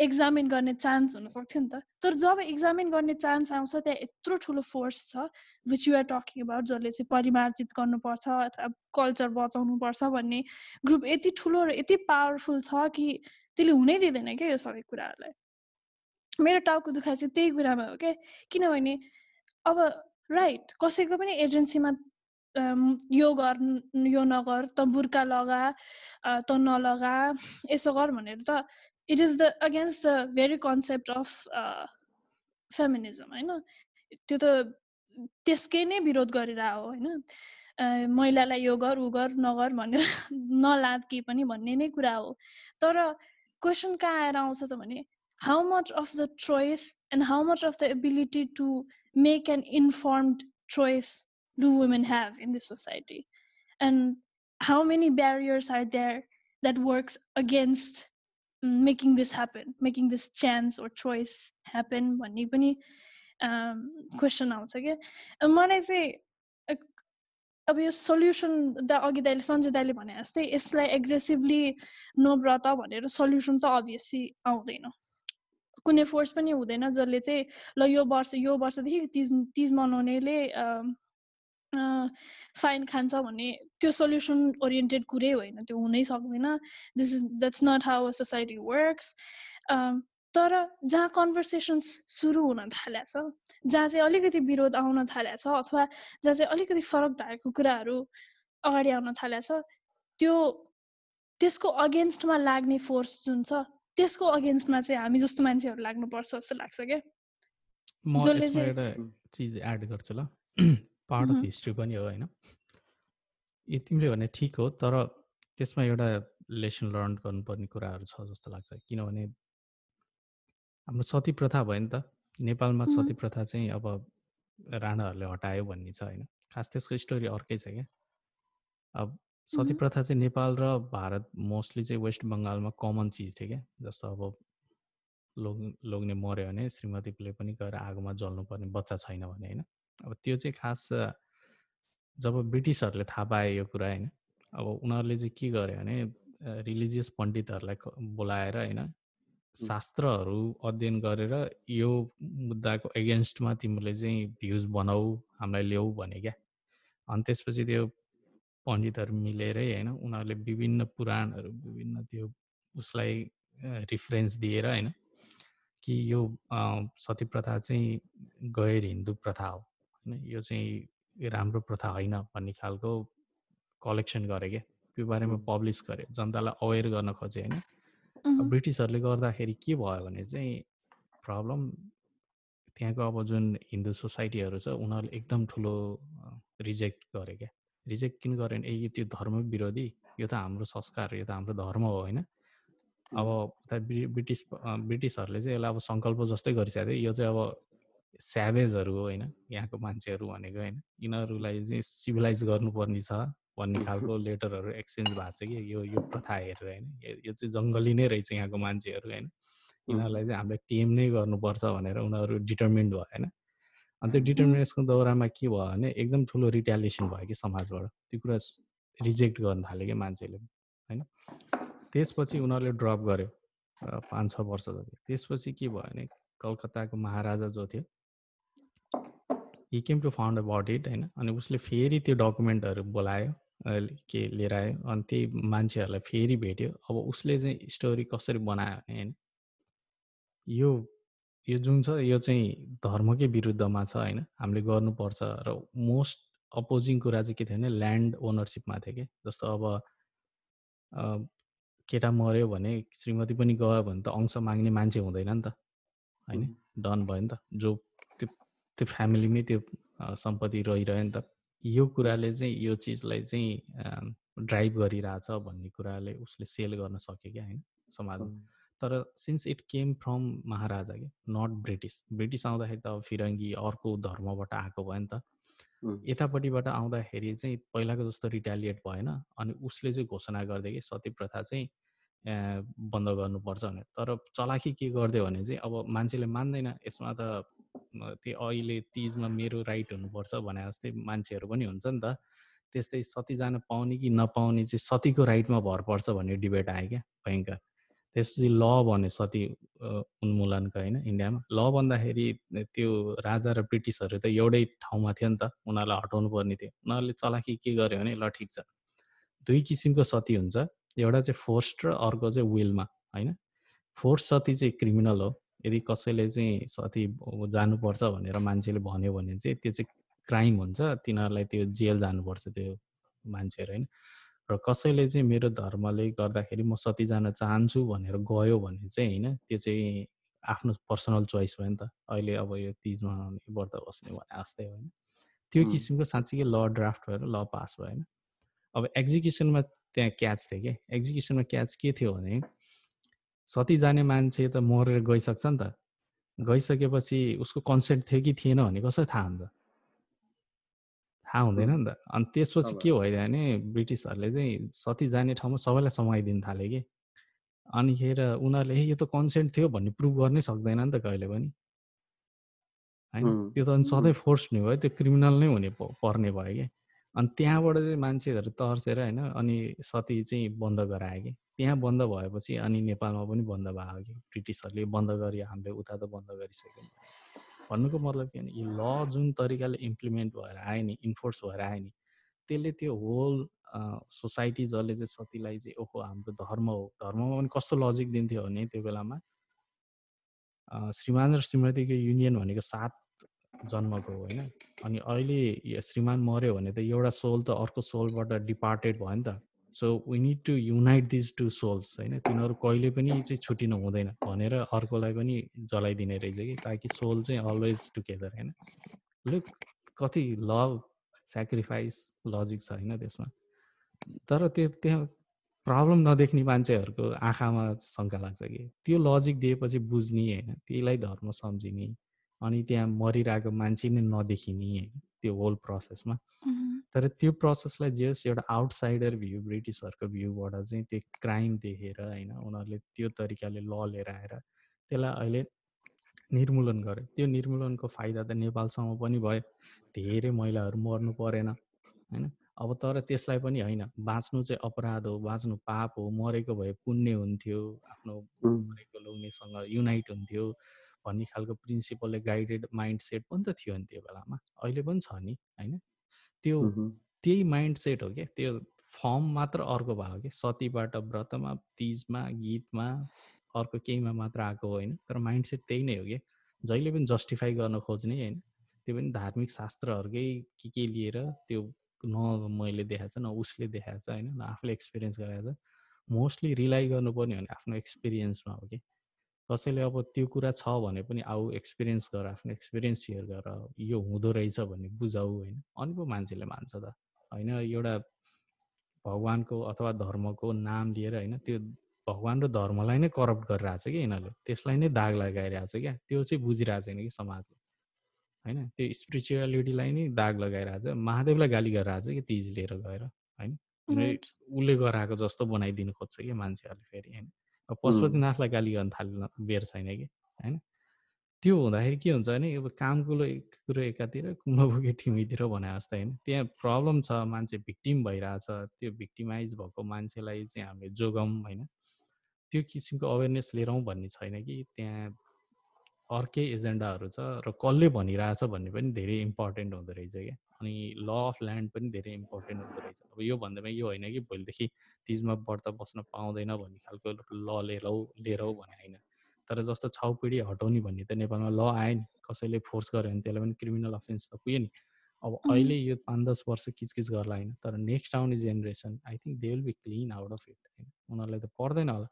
एक्जामिन गर्ने चान्स हुनसक्थ्यो नि त। तर जब एक्जामिन गर्ने चान्स आउँछ त्यहाँ यत्रो ठुलो फोर्स छ विच युआर टकिङ अबाउट जसले चाहिँ परिमार्जित गर्नुपर्छ अथवा कल्चर बचाउनुपर्छ भन्ने ग्रुप यति ठुलो र यति पावरफुल छ कि त्यसले हुनै दिँदैन क्या यो सबै कुराहरूलाई। मेरो टाउको दुखाइ चाहिँ त्यही कुरामा हो क्या। किनभने अब राइट कसैको पनि एजेन्सीमा यो गर यो नगर त बुर्का लगा त नलगा यसो गर भनेर त it is the against the very concept of feminism होइन? त्यो त त्यसकै नै विरोध गरेर हो होइन? महिलालाई यो गर उ गर नगर भनेर नलाद केही पनि भन्ने नै कुरा हो। तर क्वेसन कहाँ आएर आउँछ त भने how much of the choice and how much of the ability to make an informed choice do women have in this society and how many barriers are there that works against making this happen making this chance or choice happen भन्ने पनि question आउँछ क्या? मलाई चाहिँ अब यो solution the अघि दाइले सञ्जय दाइले भने जस्तै यसलाई एग्रेसिभली नो व्रत भनेर सल्युसन त अभियसली आउँदैन। कुनै फोर्स पनि हुँदैन जसले चाहिँ ल यो वर्ष यो वर्षदेखि तिज तिज मनाउनेले फाइन खान्छ भन्ने त्यो सल्युसन ओरिएन्टेड कुरै होइन त्यो हुनै सक्दैन। This is that's not how a society works तर जहाँ कन्भर्सेसन्स सुरु हुन थालेको छ जहाँ चाहिँ अलिकति विरोध आउन थालेको छ अथवा जहाँ चाहिँ अलिकति फरक भएको कुराहरू अगाडि आउन थालेको छ त्यो त्यसको अगेन्स्टमा लाग्ने फोर्स जुन छ त्यसको अगेन्स्टमा चाहिँ हामी जस्तो मान्छेहरू लाग्नुपर्छ जस्तो लाग्छ क्या। जसले एउटा चिज एड गर्छु ल। पार्ट अफ हिस्ट्री पनि हो होइन? तिमीले भने ठिक हो तर त्यसमा एउटा लेसन लर्न गर्नुपर्ने कुराहरू छ जस्तो लाग्छ किनभने हाम्रो सती प्रथा भयो नि त। नेपालमा सती प्रथा चाहिँ अब राणाहरूले हटायो भन्ने छ होइन? खास त्यसको स्टोरी अर्कै छ क्या। अब सती प्रथा चाहिँ नेपाल र भारत मोस्टली चाहिँ वेस्ट बङ्गालमा कमन चिज थियो क्या। जस्तो अब लोग लोग्ने मऱ्यो भने श्रीमतीले पनि गएर आगोमा जल्नुपर्ने बच्चा छैन भने होइन? अब त्यो चाहिँ खास जब ब्रिटिसहरूले थाहा पाए यो कुरा होइन? अब उनीहरूले चाहिँ के गर्यो भने रिलिजियस पण्डितहरूलाई बोलाएर होइन शास्त्रहरू अध्ययन गरेर यो मुद्दाको एगेन्स्टमा तिमीले चाहिँ भ्युज बनाऊ हामीलाई ल्याऊ भने क्या? अनि त्यसपछि त्यो पण्डितहरू मिलेरै होइन उनीहरूले विभिन्न पुराणहरू विभिन्न त्यो उसलाई रिफरेन्स दिएर होइन कि यो सती प्रथा चाहिँ गैर हिन्दू प्रथा हो। होइन यो चाहिँ राम्रो प्रथा होइन भन्ने खालको कलेक्सन गरे क्या। त्यो बारेमा पब्लिस गरे। जनतालाई अवेर गर्न खोजे होइन। ब्रिटिसहरूले गर्दाखेरि के भयो भने चाहिँ प्रब्लम त्यहाँको अब जुन हिन्दू सोसाइटीहरू छ उनीहरूले एकदम ठुलो रिजेक्ट गरे क्या। रिजेक्ट किन गरे भने ए त्यो धर्म विरोधी यो त हाम्रो संस्कार यो त हाम्रो धर्म हो होइन। अब उता ब्रिटिस ब्रिटिसहरूले चाहिँ यसलाई अब सङ्कल्प जस्तै गरिसकेको थियो। यो चाहिँ अब स्याभेजहरू हो होइन यहाँको मान्छेहरू भनेको होइन यिनीहरूलाई चाहिँ सिभिलाइज गर्नुपर्ने छ भन्ने खालको लेटरहरू एक्सचेन्ज भएको छ कि यो यो प्रथा हेरेर होइन यो चाहिँ जङ्गली नै रहेछ यहाँको मान्छेहरू होइन। यिनीहरूलाई चाहिँ हामीले टेम नै गर्नुपर्छ भनेर उनीहरू डिटर्मिन्ड भयो होइन। अनि त्यो डिटर्मिनेसनको दौरानमा के भयो भने एकदम ठुलो रिट्यालिएसन भयो कि समाजबाट त्यो कुरा रिजेक्ट गर्न थाल्यो कि मान्छेले होइन। त्यसपछि उनीहरूले ड्रप गर्यो पाँच छ वर्ष जति। त्यसपछि के भयो भने कलकत्ताको महाराजा जो थियो he came to found about it होइन अनि उसले फेरि त्यो डकुमेन्टहरू बोलायो के लिएर आयो अनि त्यही मान्छेहरूलाई फेरि भेट्यो अब उसले चाहिँ स्टोरी कसरी बनायो भने होइन यो यो जुन छ यो चाहिँ धर्मकै विरुद्धमा छ होइन हामीले गर्नुपर्छ र मोस्ट अपोजिङ कुरा चाहिँ के थियो भने ल्यान्ड ओनरसिपमा थियो कि जस्तो अब केटा मऱ्यो भने श्रीमती पनि गयो भने त अंश माग्ने मान्छे हुँदैन नि त होइन डन भयो नि त जो त्यो फ्यामिलीमै त्यो सम्पत्ति रहिरह्यो नि त। यो कुराले चाहिँ यो चिजलाई चाहिँ ड्राइभ गरिरहेछ भन्ने कुराले उसले सेल गर्न सक्यो क्या होइन? समाजमा। तर since it came from maharaja क्या नट ब्रिटिस ब्रिटिस आउँदाखेरि त अब फिरङ्गी अर्को धर्मबाट आएको भयो नि त। यतापट्टिबाट आउँदाखेरि चाहिँ पहिलाको जस्तो रिटालिएट भएन अनि उसले चाहिँ घोषणा गरिदियो कि सती प्रथा चाहिँ बन्द गर्नुपर्छ भनेर। तर चलाखी के गरिदियो भने चाहिँ अब मान्छेले मान्दैन। यसमा त त्यो अहिले तिजमा मेरो राइट हुनुपर्छ भने जस्तै मान्छेहरू पनि हुन्छ नि त। त्यस्तै सती जान पाउने कि नपाउने चाहिँ सतीको राइटमा भर पर्छ भन्ने डिबेट आयो क्या भयङ्कर। त्यसपछि ल भन्यो सती उन्मूलनको होइन इन्डियामा। ल भन्दाखेरि त्यो राजा र ब्रिटिसहरू त एउटै ठाउँमा थियो नि त। उनीहरूलाई हटाउनु पर्ने थियो। उनीहरूले चलाखी के गर्यो भने ल ठिक छ। दुई किसिमको सती हुन्छ। एउटा चाहिँ फोर्स र अर्को चाहिँ विलमा होइन। फोर्स सती चाहिँ क्रिमिनल हो। यदि कसैले चाहिँ सती जानुपर्छ भनेर मान्छेले भन्यो भने चाहिँ त्यो चाहिँ क्राइम हुन्छ। तिनीहरूलाई त्यो जेल जानुपर्छ त्यो मान्छेहरू होइन? र कसैले चाहिँ मेरो धर्मले गर्दाखेरि म सती जान चाहन्छु भनेर गयो भने चाहिँ होइन त्यो चाहिँ आफ्नो पर्सनल चोइस भयो नि त। अहिले अब यो तिजमा व्रत बस्ने भने जस्तै होइन? त्यो किसिमको साँच्चीकै ल ड्राफ्ट भएर ल पास भयो होइन? अब एक्जिक्युसनमा त्यहाँ क्याच थियो कि? एक्जिक्युसनमा क्याच के थियो भने सती जाने मान्छे त मरेर गइसक्छ नि त। गइसकेपछि उसको कन्सेन्ट थियो कि थिएन भने कसरी थाहा हुन्छ? थाहा हुँदैन नि त। अनि त्यसपछि के भइदियो भने ब्रिटिसहरूले चाहिँ सती जाने ठाउँमा सबैलाई समाइदिनु थाल्यो कि। अनिखेर उनीहरूले यो त कन्सेन्ट थियो भन्ने प्रुभ गर्नै सक्दैन नि त कहिले पनि। होइन? त्यो त अनि सधैँ फोर्स नै भयो त्यो क्रिमिनल नै हुने पर्ने भयो कि। अनि त्यहाँबाट चाहिँ मान्छेहरू तर्सेर होइन अनि सती चाहिँ बन्द गरायो कि। त्यहाँ बन्द भएपछि अनि नेपालमा पनि बन्द भयो कि। ब्रिटिसहरूले बन्द गरियो हामीले उता त बन्द गरिसक्यौँ। भन्नुको मतलब के भने यो ल जुन तरिकाले इम्प्लिमेन्ट भएर आयो नि इन्फोर्स भएर आयो नि त्यसले त्यो होल सोसाइटी जसले चाहिँ सतीलाई चाहिँ ओहो हाम्रो धर्म हो। धर्ममा पनि कस्तो लजिक दिन्थ्यो भने त्यो बेलामा श्रीमान र श्रीमतीको युनियन भनेको सात जन्मको होइन? अनि अहिले श्रीमान मऱ्यो भने त एउटा सोल त अर्को सोलबाट डिपार्टेड भयो नि त। So we need to unite these two souls होइन? तिनीहरू कहिले पनि चाहिँ छुट्टिनु हुँदैन भनेर अर्कोलाई पनि जलाइदिने रहेछ कि ताकि सोल चाहिँ अलवेज टुगेदर होइन? लुक कति लभ सेक्रिफाइस लजिक छ होइन त्यसमा? तर त्यो त्यहाँ प्रब्लम नदेख्ने मान्छेहरूको आँखामा शङ्का लाग्छ कि त्यो लजिक दिएपछि बुझ्ने होइन? त्यसलाई धर्म सम्झिने। अनि त्यहाँ मरिरहेको मान्छे नै नदेखिने होइन त्यो होल प्रोसेसमा तर त्यो प्रोसेसलाई जे होस् एउटा आउटसाइडर भ्यू ब्रिटिसहरूको भ्यूबाट चाहिँ त्यो क्राइम देखेर होइन उनीहरूले त्यो तरिकाले ल लिएर आएर त्यसलाई अहिले निर्मूलन गर्यो त्यो निर्मूलनको फाइदा त नेपालसम्म पनि भयो। धेरै महिलाहरू मर्नु परेन होइन। अब तर त्यसलाई पनि होइन बाँच्नु चाहिँ अपराध हो बाँच्नु पाप हो। मरेको भए पुण्य हुन्थ्यो आफ्नो मरेको लोग्नेसँग युनाइट हुन्थ्यो। भन्ने खालको प्रिन्सिपलले गाइडेड माइन्ड सेट पनि त थियो नि त्यो बेलामा अहिले पनि छ नि होइन? त्यो त्यही माइन्ड सेट हो क्या त्यो फर्म मात्र अर्को भयो कि सतीबाट व्रतमा तिजमा गीतमा अर्को केहीमा मात्र आएको होइन? तर माइन्ड सेट त्यही नै हो कि जहिले पनि जस्टिफाई गर्न खोज्ने होइन? त्यो पनि धार्मिक शास्त्रहरूकै के के लिएर त्यो न मैले देखाएको छ न उसले देखाएको छ होइन? न आफूले एक्सपिरियन्स गराएको छ। मोस्टली रिलाइ गर्नुपर्ने भने आफ्नो एक्सपिरियन्समा हो कि। कसैले अब त्यो कुरा छ भने पनि आऊ एक्सपिरियन्स गर आफ्नो एक्सपिरियन्स सेयर गर यो हुँदो रहेछ भन्ने बुझाऊ होइन। अनि पो मान्छेले मान्छ त। होइन एउटा भगवान्को अथवा धर्मको नाम लिएर होइन त्यो भगवान् र धर्मलाई नै करप्ट गरिरहेको छ कि यिनीहरूले। त्यसलाई नै दाग लगाइरहेको छ क्या। त्यो चाहिँ बुझिरहेको छैन कि समाजले। होइन त्यो स्पिरिचुअलिटीलाई नै दाग लगाइरहेको छ महादेवलाई गाली गरिरहेको छ कि तिज लिएर गएर। होइन उसले गराएको जस्तो बनाइदिनु खोज्छ कि मान्छेहरूले फेरि होइन। पशुपतिनाथलाई गाली गर्न थाल्न बेर छैन कि? होइन? त्यो हुँदाखेरि के हुन्छ भने अब काम कुरो कुरो एकातिर कुम्भभोगे ठिमीतिर भने जस्तो होइन। त्यहाँ प्रब्लम छ मान्छे भिक्टिम भइरहेछ त्यो भिक्टिमाइज भएको मान्छेलाई चाहिँ हामीले जोगाउँ होइन? त्यो किसिमको अवेरनेस लिएर भन्ने छैन कि। त्यहाँ अर्कै एजेन्डाहरू छ र कसले भनिरहेछ भन्ने पनि धेरै इम्पोर्टेन्ट हुँदो रहेछ क्या। अनि ल अफ ल्यान्ड पनि धेरै इम्पोर्टेन्ट हुँदो रहेछ। अब यो भन्दामा यो होइन कि भोलिदेखि तिजमा व्रत बस्न पाउँदैन भन्ने खालको ल लिएर लिएर भने होइन। तर जस्तो छाउपिँढी हटाउने भन्ने त नेपालमा ल आयो नि कसैले फोर्स गर्यो भने त्यसलाई पनि क्रिमिनल अफेन्स त पुग्यो नि। अब अहिले यो पाँच दस वर्ष किचकिच गर्ला होइन तर नेक्स्ट आउने generation I think they will be clean out of it होइन। उनीहरूलाई त पर्दैन होला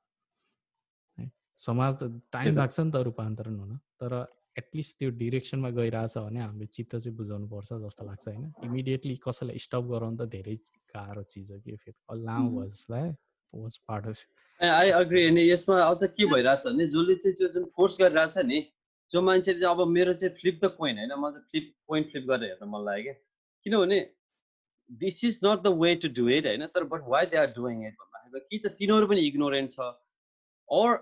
समाज त टाइम लाग्छ नि त रूपान्तरण हुन तर एटलिस्ट त्यो डिरेक्सनमा गइरहेछ भने हामीले चित्त चाहिँ बुझाउनु पर्छ जस्तो लाग्छ होइन? इमिडिएटली कसैलाई स्टप गराउनु त धेरै गाह्रो चिज हो कि फेरि। लामो भयो जसलाई पोस्ट पार्ट आई अग्री अनि यसमा अझ के भइरहेछ भने जसले चाहिँ त्यो जुन फोर्स गरिरहेछ नि जो मान्छेले चाहिँ अब मेरो चाहिँ फ्लिप द पोइन्ट होइन? म चाहिँ फ्लिप पोइन्ट फ्लिप गरेर हेर्न मन लाग्यो क्या। किनभने this is not the way to do it होइन? तर but why they are doing it भन्दाखेरि कि त तिनीहरू पनि इग्नोरेन्ट छ। अर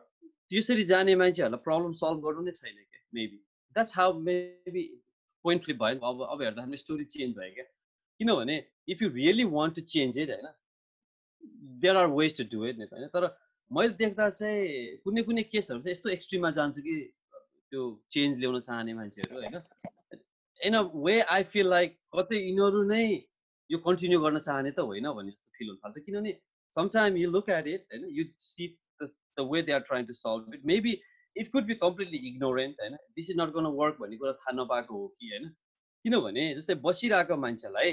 त्यसरी जाने मान्छेहरूलाई प्रब्लम सल्भ गर्नु नै छैन क्या maybe that's how maybe point flip भयो अब अब हेर्दा हाम्रो स्टोरी चेन्ज भयो क्या किनभने if you really want to change it होइन there are ways to do it होइन तर मैले देख्दा चाहिँ कुनै कुनै केसहरू चाहिँ यस्तो एक्सट्रिममा जान्छ कि त्यो चेन्ज ल्याउन चाहने मान्छेहरू होइन? In a way I feel like कतै यिनीहरू नै यो कन्टिन्यू गर्न चाहने त होइन भन्ने जस्तो फिल हुन थाल्छ। किनभने sometime you look at it होइन you see the way they are trying to solve it. Maybe it could be completely ignorant होइन? दिस इज नट गर्न वर्क भन्ने कुरा थाहा नपाएको हो कि होइन? किनभने जस्तै बसिरहेको मान्छेलाई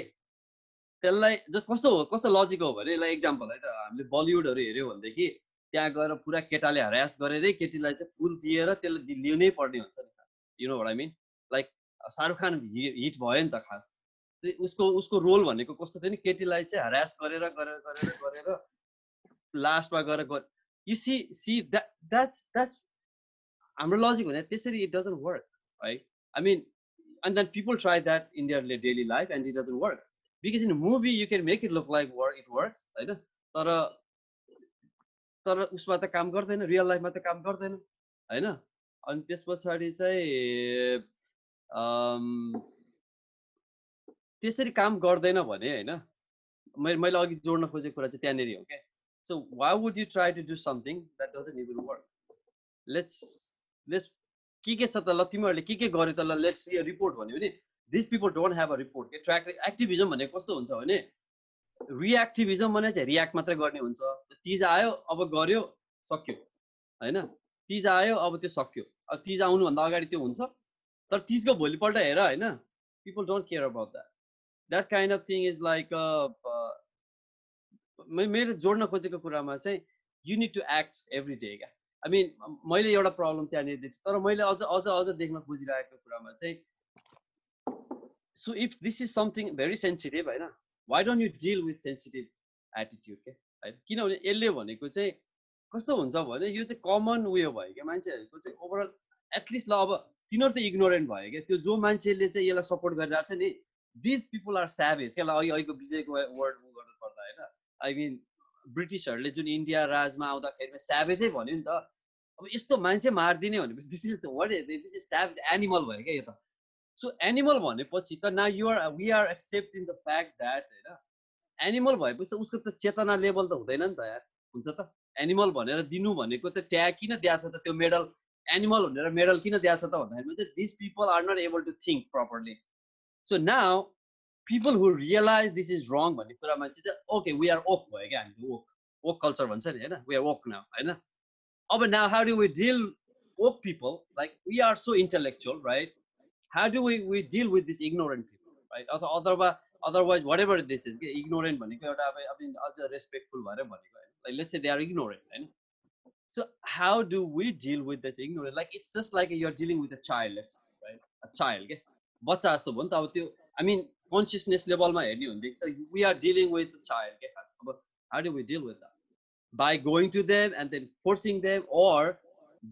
त्यसलाई कस्तो हो कस्तो लजिक हो भने यसलाई इक्जाम्पल है त हामीले बलिउडहरू हेऱ्यो भनेदेखि त्यहाँ गएर पुरा केटाले हरास गरेरै केटीलाई चाहिँ फुल दिएर त्यसलाई लिनै पर्ने हुन्छ नि you know I mean like Shahrukh Khan hit भयो नि त खास। उसको उसको रोल भनेको कस्तो थियो नि? केटीलाई चाहिँ हरास गरेर गरेर गरेर गरेर लास्टमा गएर see that that's that's हाम्रो लजिक भने त्यसरी इट डजन्ट वर्क है I mean people try that in their daily life and it doesn't work because in a movie you can make it look like work it works होइन तर तर उसमा त काम गर्दैन रियल लाइफमा त काम गर्दैन होइन अनि त्यस पछाडि चाहिँ त्यसरी काम गर्दैन भने होइन मैले मैले अघि जोड्न खोजेको कुरा चाहिँ त्यहाँनिर हो क्या So why would you try to do something that doesn't even work? Let's let's के के छ त ल तिमीहरूले के के गर्यो त ल लेट्स सी रिपोर्ट भन्यो भने this people don't have a report के ट्र्याक एक्टिभिजम भनेको कस्तो हुन्छ भने रिएक्टिभिजम भने चाहिँ रियाक्ट मात्रै गर्ने हुन्छ। तिज आयो अब गर्यो सक्यो। होइन? तिज आयो अब त्यो सक्यो। अब तिज आउनुभन्दा अगाडि त्यो हुन्छ। तर तिजको भोलिपल्ट हेर होइन? People don't care about that that kind of thing is like मेरो जोड्न खोजेको कुरामा चाहिँ you need to act every day क्या आई मिन मैले एउटा प्रब्लम त्यहाँनिर देख्छु तर मैले अझ अझ अझ देख्न खोजिरहेको कुरामा चाहिँ so if this is something very sensitive होइन? Why don't you deal with sensitive attitude क्या होइन किनभने यसले भनेको चाहिँ कस्तो हुन्छ भने यो चाहिँ कमन उयो भयो क्या? मान्छेहरूको चाहिँ ओभरअल एटलिस्ट ल अब तिनीहरू त इग्नोरेन्ट भयो क्या? त्यो जो मान्छेले चाहिँ यसलाई सपोर्ट गरिरहेको छ नि दिस पिपुल आर स्याभेज क्या? अघि अहिलेको विजयको वर्ड आई मिन ब्रिटिसहरूले जुन इन्डिया राजमा आउँदाखेरि स्याभेजै भन्यो नि त अब यस्तो मान्छे मारिदिने भनेपछि this is what this is save animal भयो क्या यो त। सो एनिमल भनेपछि त ना you're we are accepting the fact that होइन एनिमल भएपछि त उसको त चेतना लेभल त हुँदैन नि त यार हुन्छ त। एनिमल भनेर दिनु भनेको त ट्याग किन दिएको छ त त्यो मेडल एनिमल भनेर मेडल किन दिएको छ त भन्दाखेरि this people are not able to think properly so now people who realise this is wrong भन्ने कुरामा चाहिँ ओके वी आर ओक भयो क्या हामी ओक ओक कल्चर भन्छ नि होइन वी आर ओक नाउ होइन। अब now how do we deal with people like we are so intellectual right how do we we deal with these ignorant people right otherwise otherwise whatever this is ignorant भनेको एउटा अब अब अझ respectful भएर भनेको होइन like let's say they are ignorant होइन so how do we deal with this ignorant like it's just like you're dealing with a child let's say, right a child के बच्चा जस्तो भयो नि त अब त्यो आई मिन कन्सियसनेस लेभलमा हेर्ने भनेदेखि त we are dealing with child के खास अब how do we deal with that by going to them and then forcing them or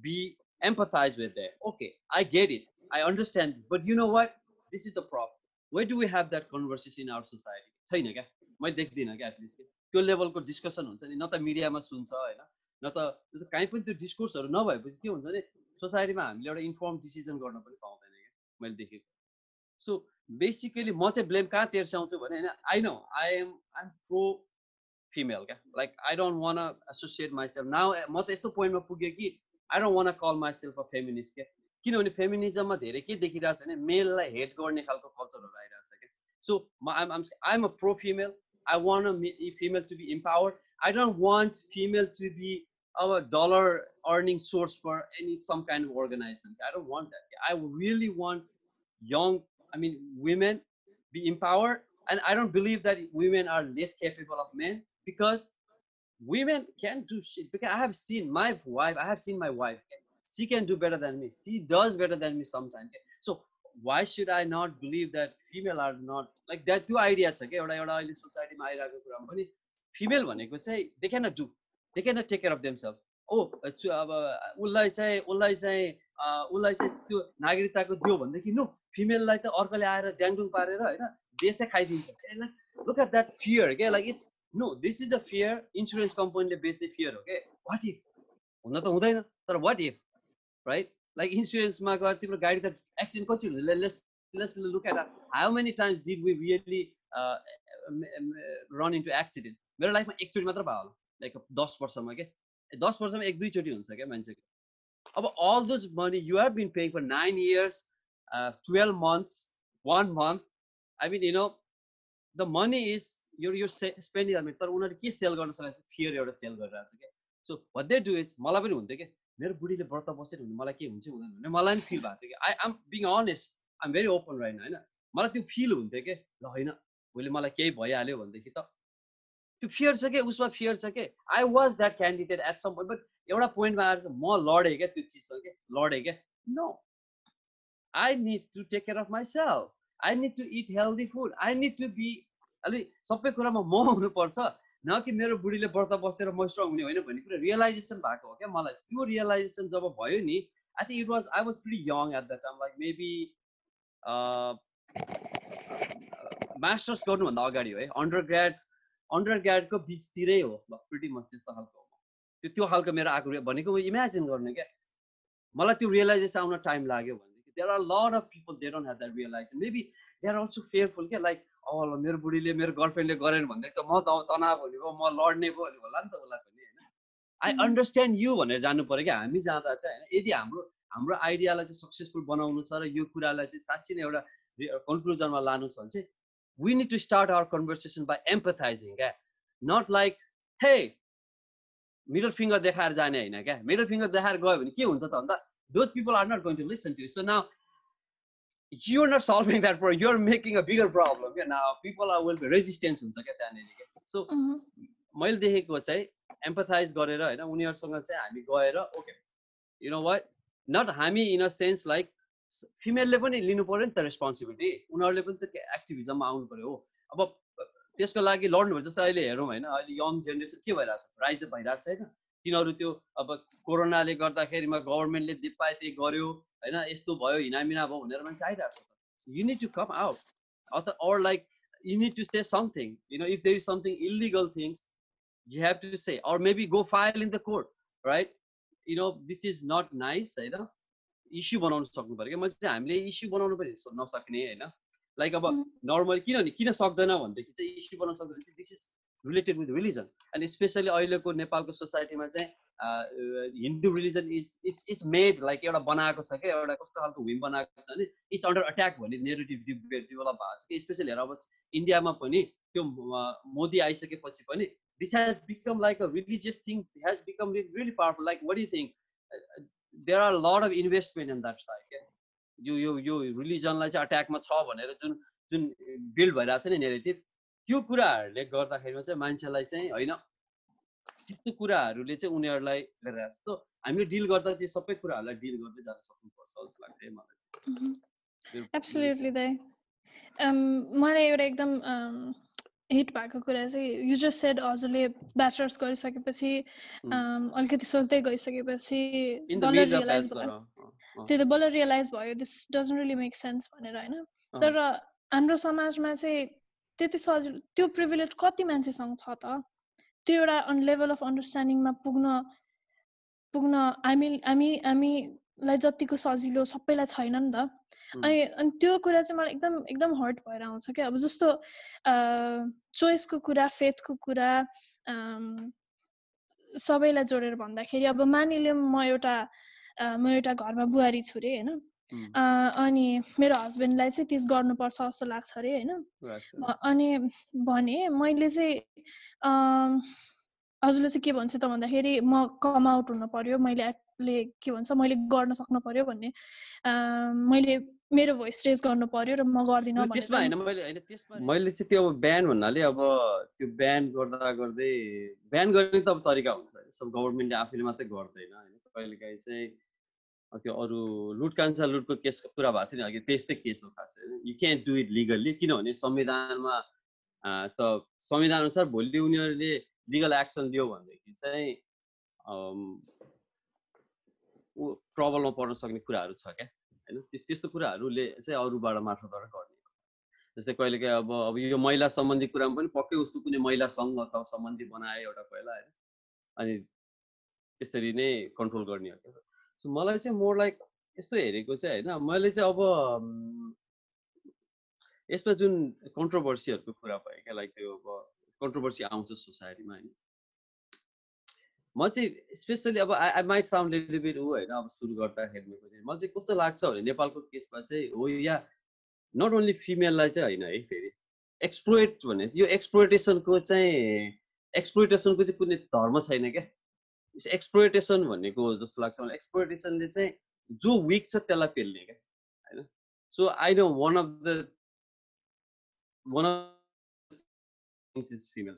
be empathize with them okay i get it i understand but you know what this is the problem where do we have that conversation in our society छैन क्या मैले देख्दिनँ क्या at least त्यो लेभलको discussion हुन्छ नि न त मिडियामा सुन्छ होइन न त काहीँ पनि त्यो डिस्कोर्सहरू नभएपछि के हुन्छ भने सोसाइटीमा हामीले एउटा इन्फर्म डिसिजन गर्न पनि पाउँदैन क्या मैले देखेको सो बेसिकली म चाहिँ ब्लेम कहाँ तेर्स्याउँछु भने होइन I know I am I am pro female क्या like I don't wanna associate myself now म त यस्तो पोइन्टमा पुगेँ कि I don't wanna call myself a feminist क्या किनभने फेमिनिजममा धेरै के देखिरहेको छ भने मेललाई हेट गर्ने खालको कल्चरहरू आइरहेको छ क्या सो म I'm I'm I'm a pro female I want female to be empower I don't want female to be अब dollar earning source for any some kind of organisation I don't want that I really want young, I mean, women be empowered. And I don't believe that women are less capable of men Because women can do shit because i have seen my wife i have seen my wife she can do better than me she does better than me sometimes so why should i not believe that female are not like that two ideas okay एउटा एउटा अहिले सोसाइटीमा आइरहेको कुरामा पनि female भनेको चाहिँ they can do they can take care of themselves ओ अब उसलाई चाहिँ उसलाई चाहिँ उसलाई चाहिँ त्यो नागरिकताको दियो भनेदेखि नो फिमेललाई त अर्कोले आएर ड्याङडुङ पारेर होइन देशै खाइदिन्छ लुक एट द्याट फियर क्या like it's no this is a fear insurance कम्पनीले बेच्ने फियर हो क्या वाट इफ हुन त हुँदैन तर वाट इफ राइट लाइक इन्सुरेन्समा गएर तिम्रो गाडी त एक्सिडेन्ट कति हुन्छ less look at how many times did we really run into accident मेरो लाइफमा एकचोटि मात्र भयो होला लाइक दस वर्षमा क्या दस वर्षमा एक दुईचोटि हुन्छ क्या मान्छेको? अब all those money you have been paying for nine years twelve months one month I mean you know the money is यो यो स्पेन्डिङ हामी तर उनीहरूले के सेल गर्न सकेको छ फियर एउटा सेल गरिरहेको छ क्या सो भद्दे डु इज मलाई पनि हुन्थ्यो क्या मेरो बुढीले व्रत बसेर हुने मलाई के हुन्छ हुँदैन भने मलाई पनि फिल भएको थियो कि I am being honest I'm very open रहेन होइन? मलाई त्यो फिल हुन्थ्यो कि ल होइन उसले मलाई केही भइहाल्यो भनेदेखि त त्यो फियर छ कि उसमा फियर छ कि I was that candidate at some point but एउटा पोइन्टमा आएर म लडेँ क्या त्यो चिजसँग लडेँ क्या? No I need to take care of myself I need to eat healthy food I need to be अलिक सबै कुरामा म हुनुपर्छ न कि मेरो बुढीले व्रत बसेर म स्ट्रङ हुने होइन भन्ने कुरा रियलाइजेसन भएको हो क्या मलाई। त्यो रियलाइजेसन जब भयो नि I think it was I was pretty young at the time like maybe masters गर्नुभन्दा अगाडि हो है। अन्डर ग्राड अन्डर ग्राडको बिचतिरै हो ल प्रिटी मच त्यस्तो खालको त्यो त्यो खालको मेरो आएको भनेको इमेजिन गर्ने क्या। मलाई त्यो रियलाइजेसन आउन टाइम लाग्यो भनेदेखि there are lot of people they don't have that realisation maybe they are also fearful क्या लाइक अब मेरो बुढीले मेरो गर्लफ्रेन्डले गरेन भन्दाखेरि त म त तनाव हुने भयो म लड्ने भयो भने होला नि त उसलाई पनि होइन। आई अन्डरस्ट्यान्ड यु भनेर जानु पऱ्यो क्या। हामी जाँदा चाहिँ होइन यदि हाम्रो हाम्रो आइडियालाई चाहिँ सक्सेसफुल बनाउनु छ र यो कुरालाई चाहिँ साँच्ची नै एउटा कन्क्लुजनमा लानु छ भने चाहिँ we need to start our conversation by empathising क्या। Not like hey middle finger देखाएर जाने होइन क्या। मिडल फिङ्गर देखाएर गयो भने के हुन्छ त भन्दा those people are not going to listen to so now you're not solving that problem. You're making a bigger problem. Yeah now people are will be resistance हुन्छ क्या त्यहाँनिर क्या सो मैले देखेको चाहिँ एम्पथाइज गरेर होइन उनीहरूसँग चाहिँ हामी गएर okay you know what not हामी इन अ सेन्स लाइक फिमेलले पनि लिनु पऱ्यो नि त रेस्पोन्सिबिलिटी उनीहरूले पनि त एक्टिभिजममा आउनु पऱ्यो हो। अब त्यसको लागि लड्नु भयो जस्तो अहिले हेरौँ होइन अहिले यङ जेनेरेसन के भइरहेको छ? राइज भइरहेको छ होइन। तिनीहरू त्यो अब कोरोनाले गर्दाखेरिमा गभर्मेन्टले जे पाए त्यही गर्यो। होइन यस्तो भयो हिनामिना भयो भनेर मान्छे आइरहेको छ you need to come out अथवा or like you need to say something you know if there is something illegal things you have to say. Or maybe go file in the court right? You know this is not nice होइन? Issue बनाउनु सक्नु पऱ्यो क्या। मैले चाहिँ हामीले issue बनाउनु पनि नसक्ने होइन? लाइक अब नर्मली किनभने किन सक्दैन भनेदेखि चाहिँ इस्यु बनाउनु सक्दैन। This is related with religion अनि स्पेसली अहिलेको नेपालको सोसाइटीमा चाहिँ Hindu religion is it's it's made like एउटा बनाएको छ क्या एउटा कस्तो खालको विम बनाएको छ भने इट्स अन्डर अट्याक भन्ने नेगेटिभ डेभलप भएको छ कि? स्पेसली हेर अब इन्डियामा पनि त्यो मोदी आइसकेपछि पनि this has become like a religious thing has become really powerful like what you think there are lot of investment in that side क्या यो यो यो रिलिजनलाई चाहिँ अट्याकमा छ भनेर जुन जुन बिल्ड भइरहेको छ नि नेगेटिभ त्यो कुराहरूले गर्दाखेरिमा चाहिँ मान्छेलाई चाहिँ होइन त्यस्तो कुराहरूले चाहिँ उनीहरूलाई गरिरहेको छ त हामीले डिल गर्दा त्यो सबै कुराहरूलाई डिल गर्दै जान सक्नुपर्छ जस्तो लाग्छ है मलाई मलाई एउटा एकदम हिट भएको कुरा चाहिँ यु जस्ट सेड हजुरले ब्याचलर्स गरिसकेपछि अलिकति सोच्दै गइसकेपछि त्यो त बल्ल रियलाइज भयो this doesn't really make sense भनेर होइन। तर हाम्रो समाजमा चाहिँ त्यति सजिलो त्यो प्रिभिलेज कति मान्छेसँग छ त? त्यो एउटा लेभल अफ अन्डरस्ट्यान्डिङमा पुग्न पुग्न हामी हामी हामीलाई जतिको सजिलो सबैलाई छैन नि त? अनि अनि त्यो कुरा चाहिँ मलाई एकदम एकदम हर्ट भएर आउँछ क्या। अब जस्तो चोइसको कुरा फेथको कुरा सबैलाई जोडेर भन्दाखेरि अब मानिलिउँ म एउटा म एउटा घरमा बुहारी छु अरे होइन? अनि मेरो हस्बेन्डलाई चाहिँ तिज गर्नुपर्छ जस्तो लाग्छ अरे होइन? अनि भने मैले चाहिँ हजुरले चाहिँ के भन्छ त भन्दाखेरि म कम आउट हुनु पर्यो मैले के भन्छ मैले गर्न सक्नु पर्यो भन्ने मैले मेरो भोइस रेज गर्नु पर्यो र म गर्दिनँ त्यसमा होइन? मैले होइन त्यसमा मैले चाहिँ त्यो अब बिहान भन्नाले अब त्यो बिहान गर्दा गर्दै बिहान गर्ने त अब तरिका हुन्छ। सब गभर्मेन्टले आफैले मात्रै गर्दैन होइन? कहिलेकाहीँ चाहिँ त्यो अरू लुट कान्छा लुटको केसको कुरा भएको थियो नि अघि त्यस्तै केस हो खास you can do it legally किनभने संविधानमा त संविधान अनुसार भोलि उनीहरूले लिगल एक्सन लियो भनेदेखि चाहिँ ट्रबलमा पर्न सक्ने कुराहरू छ क्या होइन? त्यस्तो कुराहरूले चाहिँ अरूबाट मार्फतबाट गर्ने जस्तै कहिलेकाहीँ अब अब यो महिला सम्बन्धी कुरामा पनि पक्कै उसको कुनै महिला सङ्घ अथवा सम्बन्धी बनाए एउटा पहिला होइन? अनि त्यसरी नै कन्ट्रोल गर्ने हो। क्या मलाई चाहिँ मोर लाइक यस्तो हेरेको चाहिँ होइन मैले चाहिँ अब यसमा जुन कन्ट्रोभर्सीहरूको कुरा भयो क्या लाइक त्यो अब कन्ट्रोभर्सी आउँछ सोसाइटीमा होइन। म चाहिँ स्पेसली अब I I might sound little bit ऊ होइन अब सुरु गर्दाखेरि मलाई चाहिँ कस्तो लाग्छ भने नेपालको केसमा चाहिँ हो या नट ओन्ली फिमेललाई चाहिँ होइन है फेरि एक्सप्लोइट भने यो एक्सप्लोइटेसनको चाहिँ एक्सप्लोइटेसनको चाहिँ कुनै धर्म छैन क्या। एक्सप्लोइटेसन भनेको जस्तो लाग्छ। मलाई एक्सप्लोइटेसनले चाहिँ जो विक छ त्यसलाई पेल्ने क्या होइन? So I know one of the one of female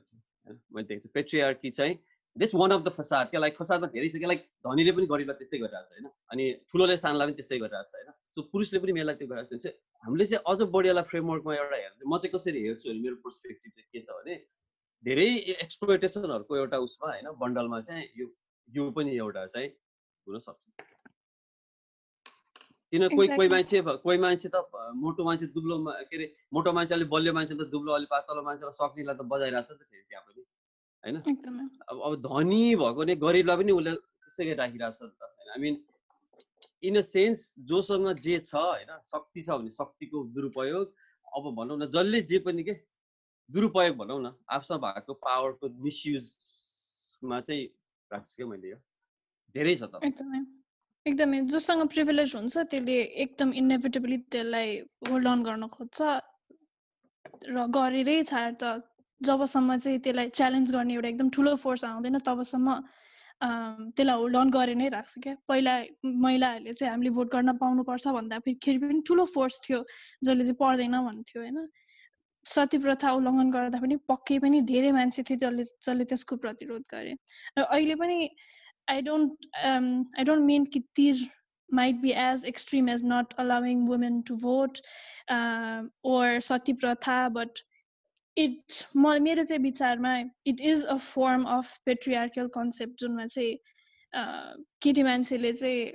मैले देखेको छु पेट्रिआर्की चाहिँ दिस वान अफ द फसाद क्या लाइक फसादमा धेरै छ क्या लाइक धनीले पनि गरिबलाई त्यस्तै गरिरहेको छ होइन? अनि ठुलोले सानलाई पनि त्यस्तै गरिरहेको छ होइन? सो पुरुषले पनि मेलाई त्यो गरिरहेको छ। हामीले चाहिँ अझ बढी यसलाई फ्रेमवर्कमा एउटा हेर्छ। म चाहिँ कसरी हेर्छु मेरो पर्सपेक्टिभ चाहिँ के छ भने धेरै एक्सप्लोइटेसनहरूको एउटा उसमा होइन बन्डलमा चाहिँ यो यो पनि एउटा चाहिँ हुनसक्छ किन कोही कोही मान्छे कोही मान्छे त मोटो मान्छे दुब्लो के अरे मोटो मान्छे अलिक बलियो मान्छे त दुब्लो अलिक पातलो मान्छेलाई सक्नेलाई त बजाइरहेको छ त फेरि त्यहाँ पनि होइन? अब अब धनी भएको नै गरिबलाई पनि उसले त्यसै गरी राखिरहेको छ नि त होइन? I mean in a sense जोसँग जे छ होइन शक्ति छ भने शक्तिको दुरुपयोग अब भनौँ न जसले जे पनि के दुरुपयोग भनौँ न आफूसँग भएको पावरको मिसयुजमा चाहिँ राख्छु क्या मैले यो। धेरै छ त। एकदमै एकदमै। जोसँग प्रिभिलेज हुन्छ त्यसले एकदम इन्नेभिटेबली त्यसलाई होल्ड अन गर्न खोज्छ र गरेरै छाड त जबसम्म चाहिँ त्यसलाई च्यालेन्ज गर्ने एउटा एकदम ठुलो फोर्स आउँदैन तबसम्म त्यसलाई होल्ड अन गरे नै राख्छ क्या। पहिला महिलाहरूले चाहिँ हामीले भोट गर्न पाउनुपर्छ भन्दाखेरि पनि ठुलो फोर्स थियो जसले चाहिँ पर्दैन भन्थ्यो होइन? सती प्रथा उल्लङ्घन गर्दा पनि पक्कै पनि धेरै मान्छे थिए जसले जसले त्यसको प्रतिरोध गरे। र अहिले पनि I don't I don't mean कि Teej might be as extreme as not allowing women to uh, sati pratha but it मेरो चाहिँ विचारमा it is a form of patriarchal concept जुनमा चाहिँ केटी मान्छेले चाहिँ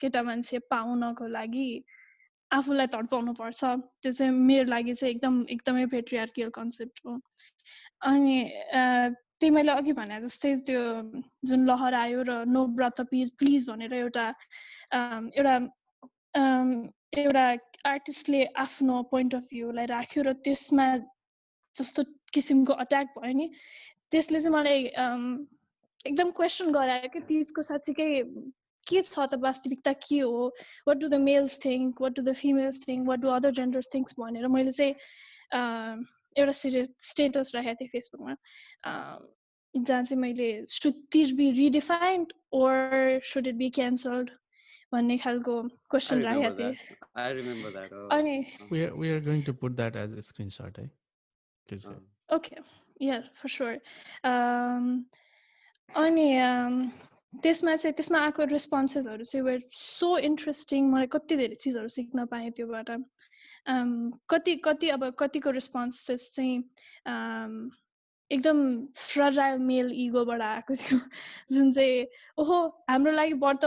केटा मान्छे पाउनको लागि आफूलाई तडपाउनु पर्छ त्यो चाहिँ मेरो लागि चाहिँ एकदम एकदमै पेट्रिआर्कियल कन्सेप्ट हो। अनि त्यही मैले अघि भने जस्तै त्यो जुन लहर आयो र नो ब्रत प्लिज प्लिज भनेर एउटा एउटा एउटा आर्टिस्टले आफ्नो पोइन्ट अफ भ्यूलाई राख्यो र त्यसमा जस्तो किसिमको अट्याक भयो नि त्यसले चाहिँ मलाई एकदम क्वेसन गरायो कि तिजको साँच्चीकै के छ त वास्तविकता के हो what do the males think what do the females think what do other genders thinks भनेर मैले चाहिँ एउटा सिरिय स्टेटस राखेको थिएँ फेसबुकमा जहाँ चाहिँ मैले should Teej be redefined or should it be cancelled भन्ने खालको क्वेसन राखेको थिएँ अनि ओके या फर स्योर अनि त्यसमा चाहिँ त्यसमा आएको रेस्पोन्सेसहरू चाहिँ वेयर सो इन्ट्रेस्टिङ मलाई कति धेरै चिजहरू सिक्न पाएँ त्योबाट। कति कति अब कतिको रेस्पोन्सेस चाहिँ एकदम फ्रजाइल मेल इगोबाट आएको थियो। जुन चाहिँ ओहो हाम्रो लागि व्रत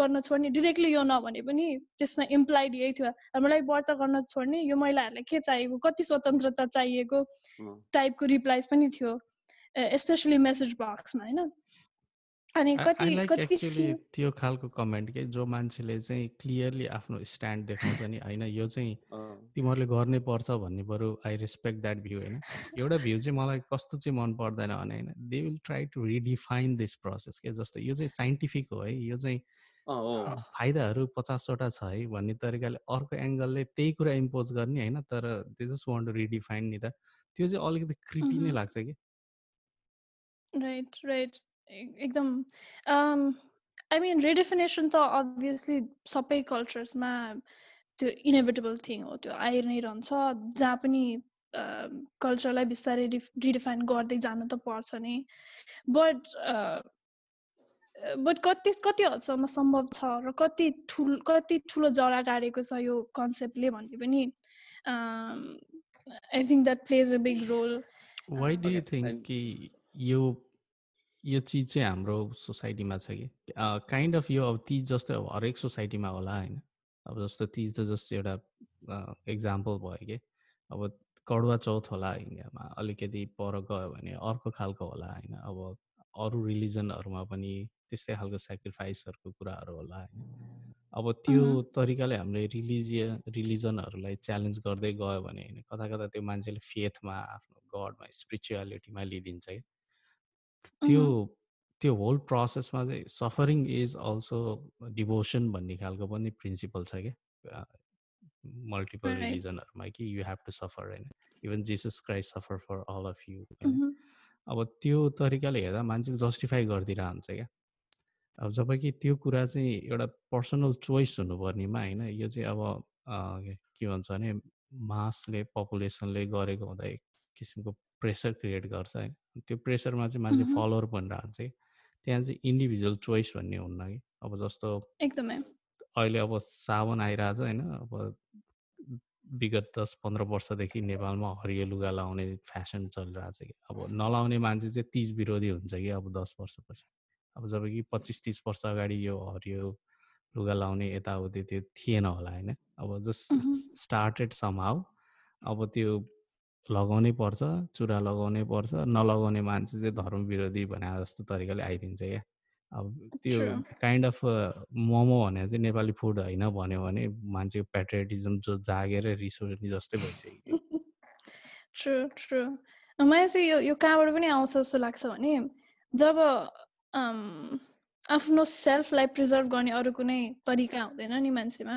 गर्न छोड्ने डिरेक्टली यो नभने पनि त्यसमा इम्प्लाइड यही थियो। हाम्रो लागि व्रत गर्न छोड्ने यो महिलाहरूलाई के चाहिएको कति स्वतन्त्रता चाहिएको टाइपको रिप्लाइज पनि थियो। स्पेसली मेसेज बक्समा होइन? अनि कति कति त्यो खालको कमेन्ट के जो मान्छेले चाहिँ क्लियरली आफ्नो स्ट्यान्ड देखाउँछ नि होइन यो चाहिँ तिमीहरूले गर्नै पर्छ भन्ने बरु आई रेस्पेक्ट द्याट भ्यू होइन। एउटा भ्यू चाहिँ मलाई कस्तो चाहिँ मन पर्दैन भने होइन they will try to redefine this process के जस्तो यो चाहिँ साइन्टिफिक हो है। यो चाहिँ फाइदाहरू पचासवटा छ है भन्ने तरिकाले अर्को एङ्गलले त्यही कुरा इम्पोज गर्ने होइन तर they just want to redefine नि त। त्यो चाहिँ अलिकति क्रिपी नै लाग्छ कि? Right right. एकदम आई मिन रिडेफिनेसन त अभियसली सबै कल्चर्समा त्यो इनेभिटेबल थिङ हो त्यो आइ नै रहन्छ। जहाँ पनि कल्चरलाई बिस्तारै रिडिफाइन गर्दै जानु त पर्छ नि। बट बट कति कति हदसम्म सम्भव छ र कति ठुल कति ठुलो जरा गाडेको छ यो कन्सेप्टले भन्ने पनि I think that plays a big role why do you think कि यो यो चिज चाहिँ हाम्रो सोसाइटीमा छ कि? काइन्ड अफ यो अब तिज जस्तै अब हरेक सोसाइटीमा होला होइन। अब जस्तो तिज त जस्तो एउटा इक्जाम्पल भयो कि। अब कडुवा चौथ होला इन्डियामा अलिकति पर गयो भने अर्को खालको होला होइन। अब अरू रिलिजनहरूमा पनि त्यस्तै खालको सेक्रिफाइसहरूको कुराहरू होला होइन। अब त्यो तरिकाले हामीले रिलिजियन रिलिजनहरूलाई च्यालेन्ज गर्दै गयो भने होइन कता कता त्यो मान्छेले फेथमा आफ्नो गडमा स्पिरिचुअलिटीमा लिइदिन्छ कि। त्यो त्यो होल प्रोसेसमा चाहिँ सफरिङ इज अल्सो डिभोसन भन्ने खालको पनि प्रिन्सिपल छ क्या। मल्टिपल रिलिजनहरूमा कि यु हेभ टु सफर होइन? Even Jesus Christ suffer for all of you होइन? अब त्यो तरिकाले हेर्दा मान्छेले जस्टिफाई गरिदिरहन्छ क्या। अब जब कि त्यो कुरा चाहिँ एउटा पर्सनल चोइस हुनुपर्नेमा होइन? यो चाहिँ अब के भन्छ भने मासले पपुलेसनले गरेको हुँदा एक किसिमको प्रेसर क्रिएट गर्छ होइन? त्यो प्रेसरमा चाहिँ मान्छे फलोवर बनिरहन्छ कि त्यहाँ चाहिँ इन्डिभिजुअल चोइस भन्ने हुन्न कि। अब जस्तो एकदमै। अहिले अब सावन आइरहेछ होइन अब विगत दस पन्ध्र वर्षदेखि नेपालमा हरियो लुगा लाउने फेसन चलिरहेछ कि। अब नलाउने मान्छे चाहिँ तिज विरोधी हुन्छ कि अब दस वर्षपछि। अब जब कि पच्चिस तिस वर्ष अगाडि यो हरियो लुगा लाउने यताउति त्यो थिएन होला होइन। अब जस्ट स्टार्टेड समहाउ। अब त्यो लगाउनै पर्छ चुरा लगाउनै पर्छ नलगाउने मान्छे चाहिँ धर्म विरोधी भने जस्तो तरिकाले आइदिन्छ क्या। अब त्यो काइन्ड अफ मोमो भने चाहिँ नेपाली फुड होइन भन्यो भने मान्छेको पेट्रियटिजम जो जागेर रिस उठ्ने जस्तै भइसक्यो ट्रु ट्रु मलाई चाहिँ यो यो कहाँबाट पनि आउँछ जस्तो लाग्छ भने जब आफ्नो सेल्फलाई प्रिजर्भ गर्ने अरू कुनै तरिका हुँदैन नि मान्छेमा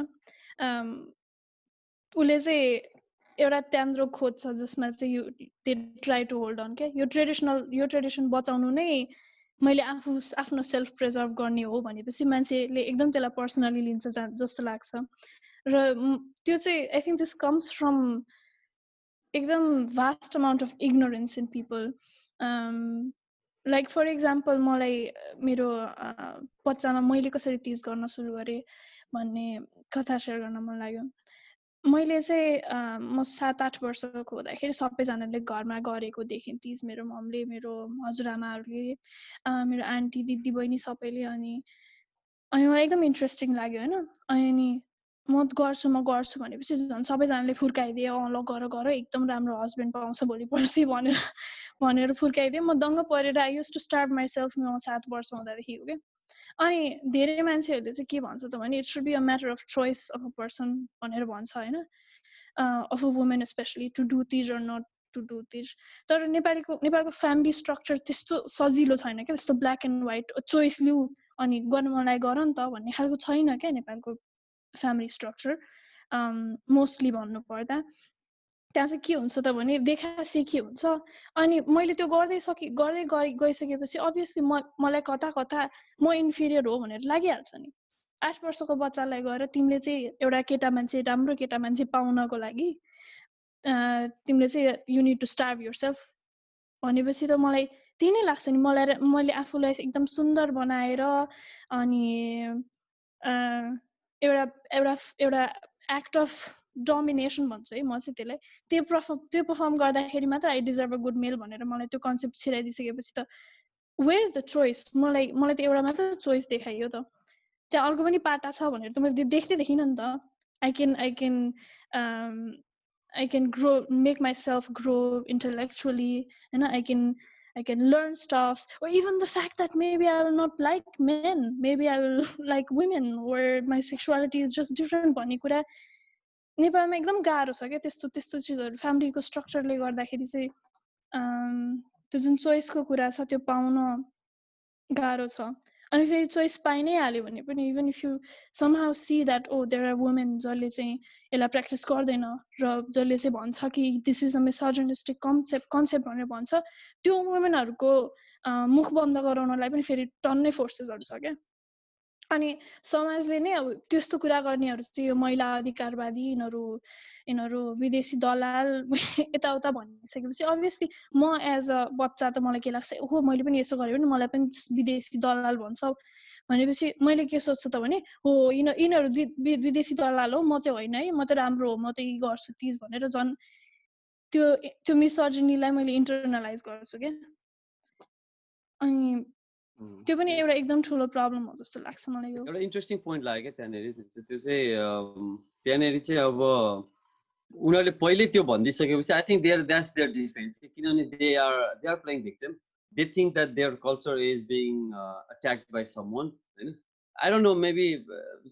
उसले चाहिँ एउटा त्यान्द्रो खोज्छ जसमा चाहिँ यो they try to hold on क्या? यो ट्रेडिसनल यो ट्रेडिसन बचाउनु नै मैले आफू आफ्नो सेल्फ प्रिजर्भ गर्ने हो भनेपछि मान्छेले एकदम त्यसलाई पर्सनली लिन्छ जस्तो लाग्छ। र त्यो चाहिँ I think this comes from एकदम vast amount of ignorance in people like for example मलाई मेरो बच्चामा मैले कसरी तिज गर्न सुरु गरेँ भन्ने कथा सेयर गर्न मन लाग्यो। मैले चाहिँ म सात आठ वर्षको हुँदाखेरि सबैजनाले घरमा गरेको देखेँ। तिज मेरो ममले मेरो हजुरआमाहरूले मेरो आन्टी दिदी बहिनी सबैले अनि अनि मलाई एकदम इन्ट्रेस्टिङ लाग्यो होइन। अनि म गर्छु म गर्छु भनेपछि झन् सबैजनाले फुर्काइदियो अँ ल गर गर एकदम राम्रो हस्बेन्ड पाउँछ भोलि पर्सि भनेर भनेर फुर्काइदियो म दङ्ग परेर I use to start myself म सात वर्ष हुँदादेखि हो क्या। अनि धेरै मान्छेहरूले चाहिँ के भन्छ त भने it should be a matter of choice of a person भनेर भन्छ होइन। Of a women specially to do Teej or not to do this तर नेपालीको नेपालको फ्यामिली स्ट्रक्चर त्यस्तो सजिलो छैन क्या त्यस्तो ब्ल्याक एन्ड व्हाइट चोइस लिऊ अनि गर्नु मलाई गर नि त भन्ने खालको छैन क्या नेपालको फ्यामिली स्ट्रक्चर मोस्टली भन्नु पर्दा त्यहाँ चाहिँ के हुन्छ त भने देखा सिकी हुन्छ? अनि मैले त्यो गर्दै सके गर्दै गइ गइसकेपछि अभियसली म मलाई कता कता म इन्फिरियर हो भनेर लागिहाल्छ नि। आठ वर्षको बच्चालाई गएर तिमीले चाहिँ एउटा केटा मान्छे राम्रो केटा मान्छे पाउनको लागि तिमीले चाहिँ you need to starve yourself भनेपछि त मलाई त्यही नै लाग्छ नि। मलाई मैले आफूलाई एकदम सुन्दर बनाएर अनि एउटा एउटा एउटा एक्ट अफ डोमिनेसन भन्छु है म चाहिँ त्यसलाई त्यो पर्फर्म त्यो पर्फर्म गर्दाखेरि मात्र I deserve a good male भनेर मलाई त्यो कन्सेप्ट छिराइदिइसकेपछि त वेयर इज द चोइस मलाई मलाई त एउटा मात्र चोइस देखाइयो त त्यहाँ अर्को पनि पाटा छ भनेर त मैले देख्दै देखिनँ नि त I can I can I can grow, make myself grow intellectually, and I can I can learn stuff, or even the fact that maybe I will not like men, maybe I will like women, where my sexuality is just different. नेपालमा एकदम गाह्रो छ क्या त्यस्तो त्यस्तो चिजहरू। फ्यामिलीको स्ट्रक्चरले गर्दाखेरि चाहिँ त्यो जुन चोइसको कुरा छ त्यो पाउन गाह्रो छ। अनि फेरि चोइस पाइ नै हाल्यो भने पनि even if you somehow see that oh there are women जसले चाहिँ यसलाई प्र्याक्टिस गर्दैन र जसले चाहिँ भन्छ कि this is a misogynistic concept concept भनेर भन्छ त्यो वुमेनहरूको मुख बन्द गराउनलाई पनि फेरि टन्नै फोर्सेसहरू छ क्या। अनि समाजले नै अब त्यस्तो कुरा गर्नेहरू चाहिँ यो महिला अधिकारवादी यिनीहरू यिनीहरू विदेशी दलाल यताउता भनिसकेपछि अभियसली म एज अ बच्चा त मलाई के लाग्छ ओहो मैले पनि यसो गरेँ भने मलाई पनि विदेशी दलाल भन्छ। भनेपछि मैले के सोच्छु त भने हो यिन यिनीहरू विदेशी दलाल हो म चाहिँ होइन है म त राम्रो हो म त यी गर्छु तिज भनेर झन् त्यो त्यो मिसर्जनीलाई मैले इन्टरनलाइज गर्छु क्या। अनि त्यो पनि एउटा एकदम ठुलो प्रब्लम हो जस्तो लाग्छ मलाई एउटा इन्ट्रेस्टिङ पोइन्ट लाग्यो क्या त्यहाँनिर। त्यो चाहिँ त्यहाँनिर चाहिँ अब उनीहरूले पहिल्यै त्यो भनिदिइसकेपछि I think their that's their defence किनभने they are they are playing victim they think that their culture is being attacked by someone होइन? आई डोन्ट नो मेबी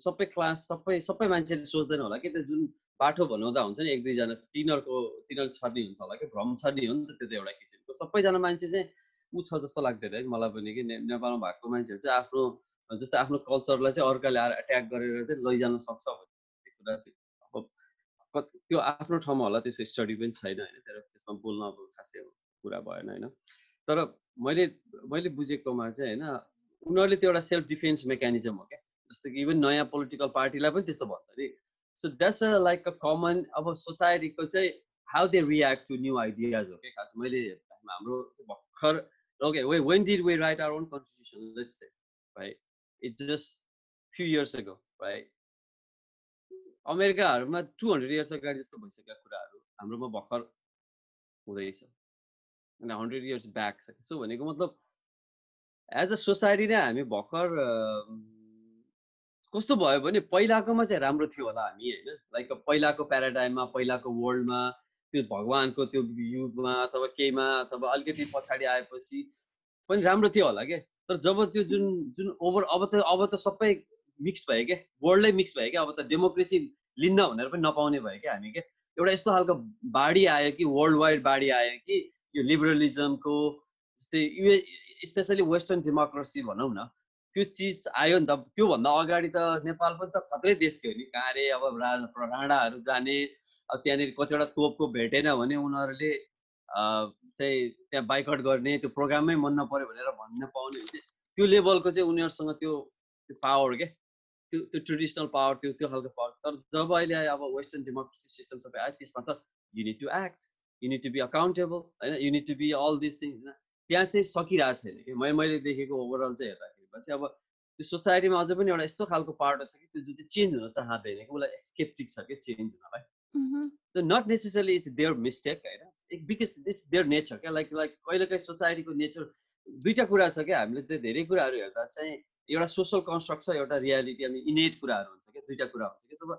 सबै क्लास सबै सबै मान्छेले सोच्दैन होला कि त्यो जुन बाटो भनाउँदा हुन्छ नि एक दुईजना तिनीहरूको तिनीहरू छर्नी हुन्छ होला कि भ्रम छर्नी हो नि त त्यो त एउटा किसिमको। सबैजना मान्छे चाहिँ ऊ छ जस्तो लाग्दैन है मलाई पनि कि नेपालमा भएको मान्छेहरू चाहिँ आफ्नो जस्तै आफ्नो कल्चरलाई चाहिँ अर्काले आएर एट्याक गरेर चाहिँ लैजान सक्छ भन्ने कुरा चाहिँ त्यो आफ्नो ठाउँमा होला त्यसको स्टडी पनि छैन होइन तर त्यसमा बोल्न अब खासै कुरा भएन होइन। तर मैले मैले बुझेकोमा चाहिँ होइन उनीहरूले त्यो एउटा सेल्फ डिफेन्स मेकानिजम हो क्या। जस्तो कि इभन नयाँ पोलिटिकल पार्टीलाई पनि त्यस्तो भन्छ नि। So that's like a common अब सोसाइटीको चाहिँ how they react to new ideas हो क्या खास। मैले हाम्रो भर्खर okay we when did we write our own constitution let's say right it's just few years ago right अमेरिकाहरूमा टु हन्ड्रेड इयर्स अगाडि जस्तो भइसकेका कुराहरू हाम्रोमा भर्खर हुँदैछ अनि हन्ड्रेड इयर्स ब्याक छ सो भनेको मतलब एज अ सोसाइटी नै हामी भर्खर कस्तो भयो भने पहिलाकोमा चाहिँ राम्रो थियो होला हामी होइन लाइक पहिलाको प्याराडाइममा पहिलाको वर्ल्डमा त्यो भगवान्को त्यो युगमा अथवा केहीमा अथवा अलिकति पछाडि आएपछि पनि राम्रो थियो होला क्या तर जब त्यो जुन जुन ओभर अब त अब त सबै मिक्स भयो क्या वर्ल्डै मिक्स भयो क्या अब त डेमोक्रेसी लिन्न भनेर पनि नपाउने भयो क्या हामी क्या एउटा यस्तो खालको बाढी आयो कि वर्ल्ड वाइड बाढी आयो कि यो लिबरलिजमको जस्तै युए स्पेसली वेस्टर्न डेमोक्रेसी भनौँ न त्यो चिज आयो नि त त्योभन्दा अगाडि त नेपाल पनि त खत्रै देश थियो नि। कहाँ अरे अब राजा राणाहरू जाने अब त्यहाँनिर कतिवटा तोपको भेटेन भने उनीहरूले चाहिँ त्यहाँ बाइकआउट गर्ने त्यो प्रोग्रामै मन नपऱ्यो भनेर भन्न पाउने त्यो लेभलको चाहिँ उनीहरूसँग त्यो त्यो पावर क्या त्यो त्यो ट्रेडिसनल पावर त्यो त्यो खालको पावर। तर जब अहिले अब वेस्टर्न डेमोक्रेसी सिस्टम सबै आयो त्यसमा त you need to act you need to be accountable होइन? You need to be all this things होइन? त्यहाँ चाहिँ सकिरहेको छैन कि? मैले देखेको ओभरअल चाहिँ हेर्दाखेरि। चाहिँ अब त्यो सोसाइटीमा अझै पनि एउटा यस्तो खालको पार्ट छ कि त्यो जुन चाहिँ चेन्ज हुन चाहँदैन कि उसलाई स्केप्टिक छ कि चेन्ज हुनलाई। Not necessarily it's their mistake होइन? बिकज दिस देयर नेचर क्या? लाइक लाइक कहिले काहीँ सोसाइटीको नेचर दुइटा कुरा छ क्या? हामीले त्यो धेरै कुराहरू हेर्दा चाहिँ एउटा सोसल कन्स्ट्रक्ट छ एउटा रियालिटी अनि इनेट कुराहरू हुन्छ क्या? दुइटा कुरा हुन्छ कि? जब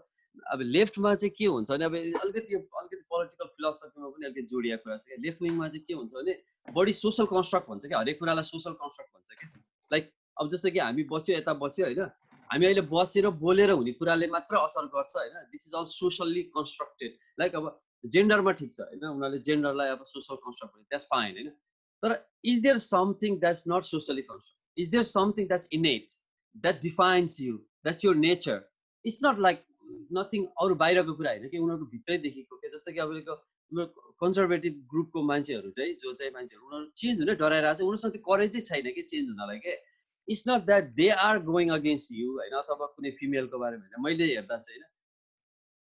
अब लेफ्टमा चाहिँ के हुन्छ भने अब अलिकति अलिकति पोलिटिकल फिलोसफीमा पनि अलिकति जोडिएको कुरा छ क्या? लेफ्ट विङमा चाहिँ के हुन्छ भने बढी सोसल कन्स्ट्रक्ट भन्छ क्या? हरेक कुरालाई सोसल कन्स्ट्रक्ट भन्छ क्या? लाइक अब जस्तो कि हामी बस्यो यता बस्यो होइन? हामी अहिले बसेर बोलेर हुने कुराले मात्र असर गर्छ होइन? This is all socially constructed like अब जेन्डरमा ठिक छ होइन? उनीहरूले जेन्डरलाई अब सोसल कन्स्ट्रक्ट भने द्याट्स फाइन होइन? तर is there something that's not socially construct is there something that's innate that defines you that's your nature it's not like nothing अरू बाहिरको कुरा होइन कि उनीहरूको भित्रैदेखिको के? जस्तो कि अब कन्जर्भेटिभ ग्रुपको मान्छेहरू चाहिँ जो चाहिँ मान्छेहरू उनीहरू चेन्ज हुने डराइरहेको छ। उनीहरूसँग त्यो करेजै छैन कि चेन्ज हुनलाई के? It's not that they are going against you होइन अथवा कुनै फिमेलको बारेमा होइन मैले हेर्दा चाहिँ होइन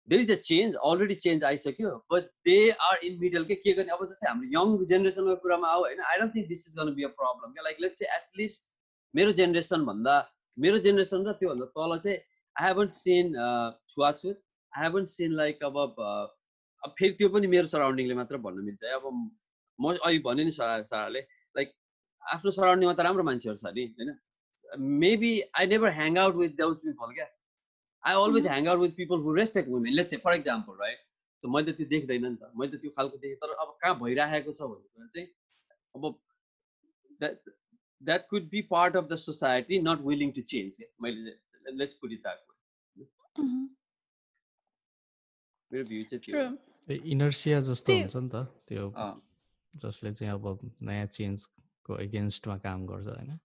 there is a change already change आइसक्यो but they are in middle के के गर्ने अब जस्तै हाम्रो यङ जेनेरेसनको कुरामा आऊ होइन I don't think this is gonna be a problem क्या लाइक लेट्स एटलिस्ट मेरो जेनेरेसन भन्दा मेरो जेनेरेसन र त्योभन्दा तल चाहिँ आई हेभन्ट सिन छुवाछुत आई हेभन्ट सिन लाइक अब अब फेरि त्यो पनि मेरो सराउन्डिङले मात्र भन्नु मिल्छ है। अब म अहिले भने नि सरा साराले लाइक आफ्नो सराउन्डिङमा त राम्रो मान्छेहरू छ नि होइन? Maybe I never hang out with those people क्या I always hang out with people who respect women let's for example right so मैले त त्यो देख्दैन नि त। मैले त त्यो खालको देखेँ तर अब कहाँ भइरहेको छ भन्ने कुरा चाहिँ अब that that could be part of the society not willing to change मैले लेट्स पुट इट द्याट मेरो भ्यू चाहिँ त्यो इनर्सिया जस्तो हुन्छ नि त त्यो जसले चाहिँ अब नयाँ चेन्जको एगेन्स्टमा काम गर्छ होइन?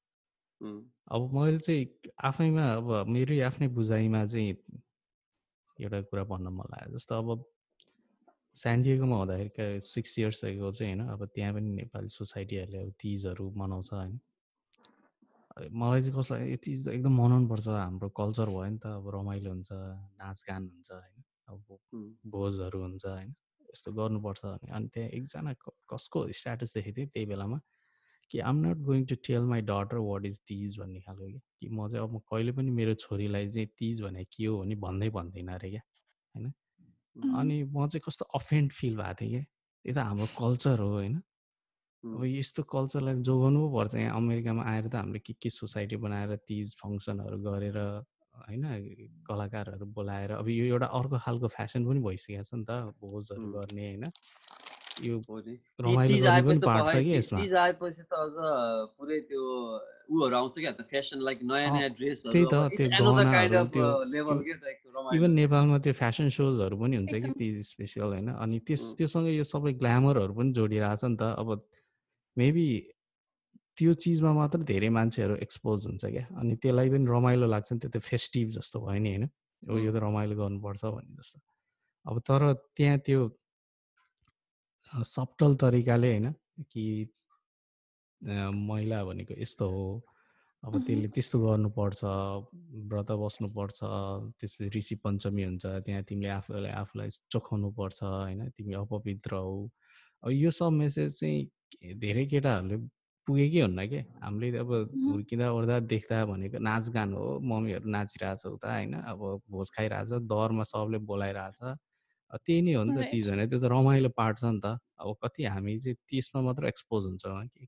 अब मैले चाहिँ आफैमा अब मेरै आफ्नै बुझाइमा चाहिँ एउटा कुरा भन्न मन लाग्यो जस्तो अब स्यान्डिएगोमा हुँदाखेरि सिक्स इयर्स चाहिँ होइन अब त्यहाँ पनि नेपाली सोसाइटीहरूले अब तिजहरू मनाउँछ होइन। मलाई चाहिँ कसलाई यति एकदम मनाउनुपर्छ हाम्रो कल्चर भयो नि त अब रमाइलो हुन्छ नाचगान हुन्छ होइन अब भोजहरू हुन्छ होइन यस्तो गर्नुपर्छ अनि त्यहाँ एकजना कसको स्ट्याटस देखेको थिएँ त्यही बेलामा? कि I'm not going to tell my daughter what is Teej भन्ने खालको क्या? कि म चाहिँ अब कहिले पनि मेरो छोरीलाई चाहिँ तिज भने के हो भने भन्दै भन्दिनँ अरे क्या? होइन? अनि म चाहिँ कस्तो अफेन्ड फिल भएको थिएँ क्या? यो त हाम्रो कल्चर हो होइन? अब यस्तो कल्चरलाई जोगाउनु पो पर्छ यहाँ अमेरिकामा आएर त हामीले के के सोसाइटी बनाएर तिज फङ्सनहरू गरेर होइन? कलाकारहरू बोलाएर अब यो एउटा अर्को खालको फेसन पनि भइसकेको छ नि त भोजहरू गर्ने होइन? यो रमाइलो गर्ने पनि पार्ट छ कि यसमा। आएपछि त अझ पुरै त्यो उहरू आउँछ क्या फेसन लाइक नयाँ नयाँ ड्रेसहरू त्यही त त्यो गहनाहरू त्यो इभन नेपालमा त्यो फेसन सोजहरू पनि हुन्छ कि ती स्पेसल होइन? अनि त्यस त्योसँग यो सबै ग्ल्यामरहरू पनि जोडिरहेको छ नि त। अब मेबी त्यो चिजमा मात्र धेरै मान्छेहरू एक्सपोज हुन्छ क्या। अनि त्यसलाई पनि रमाइलो लाग्छ नि त्यो त फेस्टिभ जस्तो भयो नि होइन? यो त रमाइलो गर्नुपर्छ भन्ने जस्तो। अब तर त्यहाँ त्यो सप्टल तरिकाले होइन कि महिला भनेको यस्तो हो। अब त्यसले त्यस्तो गर्नुपर्छ व्रत बस्नुपर्छ त्यसपछि ऋषि पञ्चमी हुन्छ त्यहाँ तिमीले आफूलाई आफूलाई चोखाउनु पर्छ होइन तिमी अपवित्र हौ। अब यो सब मेसेज चाहिँ धेरै केटाहरूले पुगेकै हुन्न कि? हामीले अब हुर्किँदा ओर्दा देख्दा भनेको नाचगान हो मम्मीहरू नाचिरहेछ उता होइन अब भोज खाइरहेछ दरमा सबले बोलाइरहेछ। त्यही नै हो नि त तिज भने त्यो त रमाइलो पार्ट छ नि त। अब कति हामी चाहिँ त्यसमा मात्र एक्सपोज हुन्छ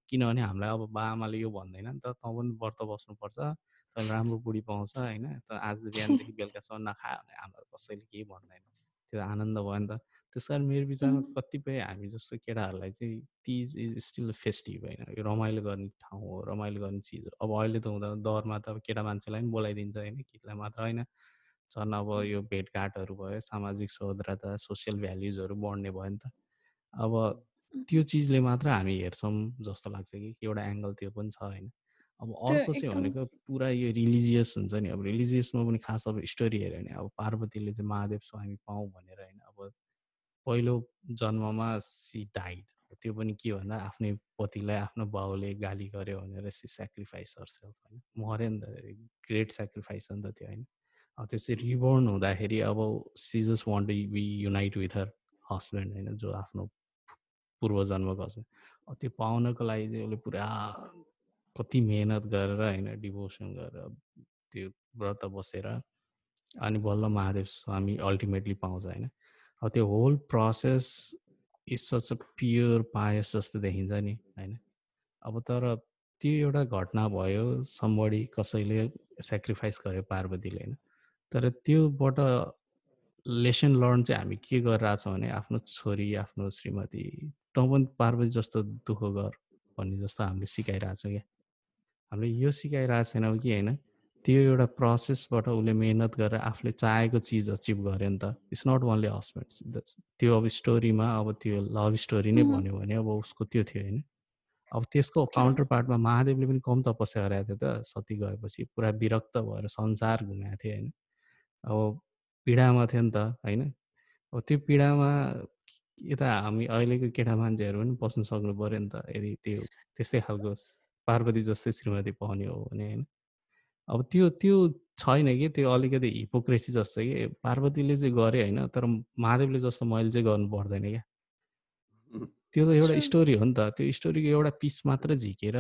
किनभने हामीलाई अब बा आमाले यो भन्दैन नि त तँ पनि व्रत बस्नुपर्छ तैँले राम्रो बुढी पाउँछ होइन? त आज बिहानदेखि बेलुकासम्म नखायो भने हामीलाई कसैले केही भन्दैन। त्यो आनन्द भयो नि त। त्यस कारण मेरो विचारमा कतिपय हामी जस्तो केटाहरूलाई चाहिँ तिज इज स्टिल फेस्टिभ होइन? यो रमाइलो गर्ने ठाउँ हो रमाइलो गर्ने चिज हो। अब अहिले त हुँदा दरमा त अब केटा मान्छेलाई पनि बोलाइदिन्छ होइन? केटीलाई मात्र होइन। झन् अब यो भेटघाटहरू भयो सामाजिक सौद्रता सोसियल भ्याल्युजहरू बढ्ने भयो नि त। अब त्यो चिजले मात्र हामी हेर्छौँ जस्तो लाग्छ कि एउटा एङ्गल त्यो पनि छ होइन। अब अर्को चाहिँ भनेको पुरा यो रिलिजियस हुन्छ नि अब रिलिजियसमा पनि खास अब स्टोरी हेऱ्यो भने अब पार्वतीले चाहिँ महादेव स्वामी पाऊँ भनेर होइन अब पहिलो जन्ममा सी डाइड। त्यो पनि के भन्दा आफ्नै पतिलाई आफ्नो बाउले गाली गर्यो भनेर सी सेक्रिफाइस सेल्फ होइन। मऱ्यो नि त ग्रेट सेक्रिफाइस हो नि त त्यो होइन। त्यसै रिबोर्न हुँदाखेरि अब she just want to be unite with her husband होइन जो आफ्नो पूर्व जन्मको हस्बेन्ड त्यो पाउनको लागि चाहिँ उसले पुरा कति मेहनत गरेर होइन डिभोसन गरेर त्यो व्रत बसेर अनि बल्ल महादेव स्वामी अल्टिमेटली पाउँछ होइन। अब त्यो whole process is such a pure pious जस्तो देखिन्छ नि होइन। अब तर त्यो एउटा घटना भयो समबडी कसैले सेक्रिफाइस गर्यो पार्वतीले होइन। तर त्योबाट लेसन लर्न चाहिँ हामी के गरिरहेछौँ भने आफ्नो छोरी आफ्नो श्रीमती तँ पनि पार्वती जस्तो दुःख गर भन्ने जस्तो हामीले सिकाइरहेछौँ क्या। हामीले यो सिकाइरहेको छैनौँ कि होइन? त्यो एउटा प्रोसेसबाट उसले मेहनत गरेर आफूले चाहेको चिज अचिभ गर्यो नि त। इट्स नट ओन्ली हस्बेन्ड त्यो अब स्टोरीमा अब त्यो लभ स्टोरी नै भन्यो भने अब उसको त्यो थियो होइन। अब त्यसको काउन्टर पार्टमा महादेवले पनि कम तपस्या गरेको थियो त। सती गएपछि पुरा विरक्त भएर संसार घुमेको थियो होइन। अब पीडामा थियो नि त होइन? अब त्यो पीडामा यता हामी अहिलेको केटा मान्छेहरू पनि बस्नु सक्नु पऱ्यो नि त यदि त्यो त्यस्तै खालको पार्वती जस्तै श्रीमती पाउने हो भने होइन? अब त्यो त्यो छैन कि त्यो अलिकति हिपोक्रेसी जस्तो कि पार्वतीले चाहिँ गरे होइन तर महादेवले जस्तो मैले चाहिँ गर्नु पर्दैन क्या। त्यो त एउटा स्टोरी हो नि त त्यो स्टोरीको एउटा पिस मात्र झिकेर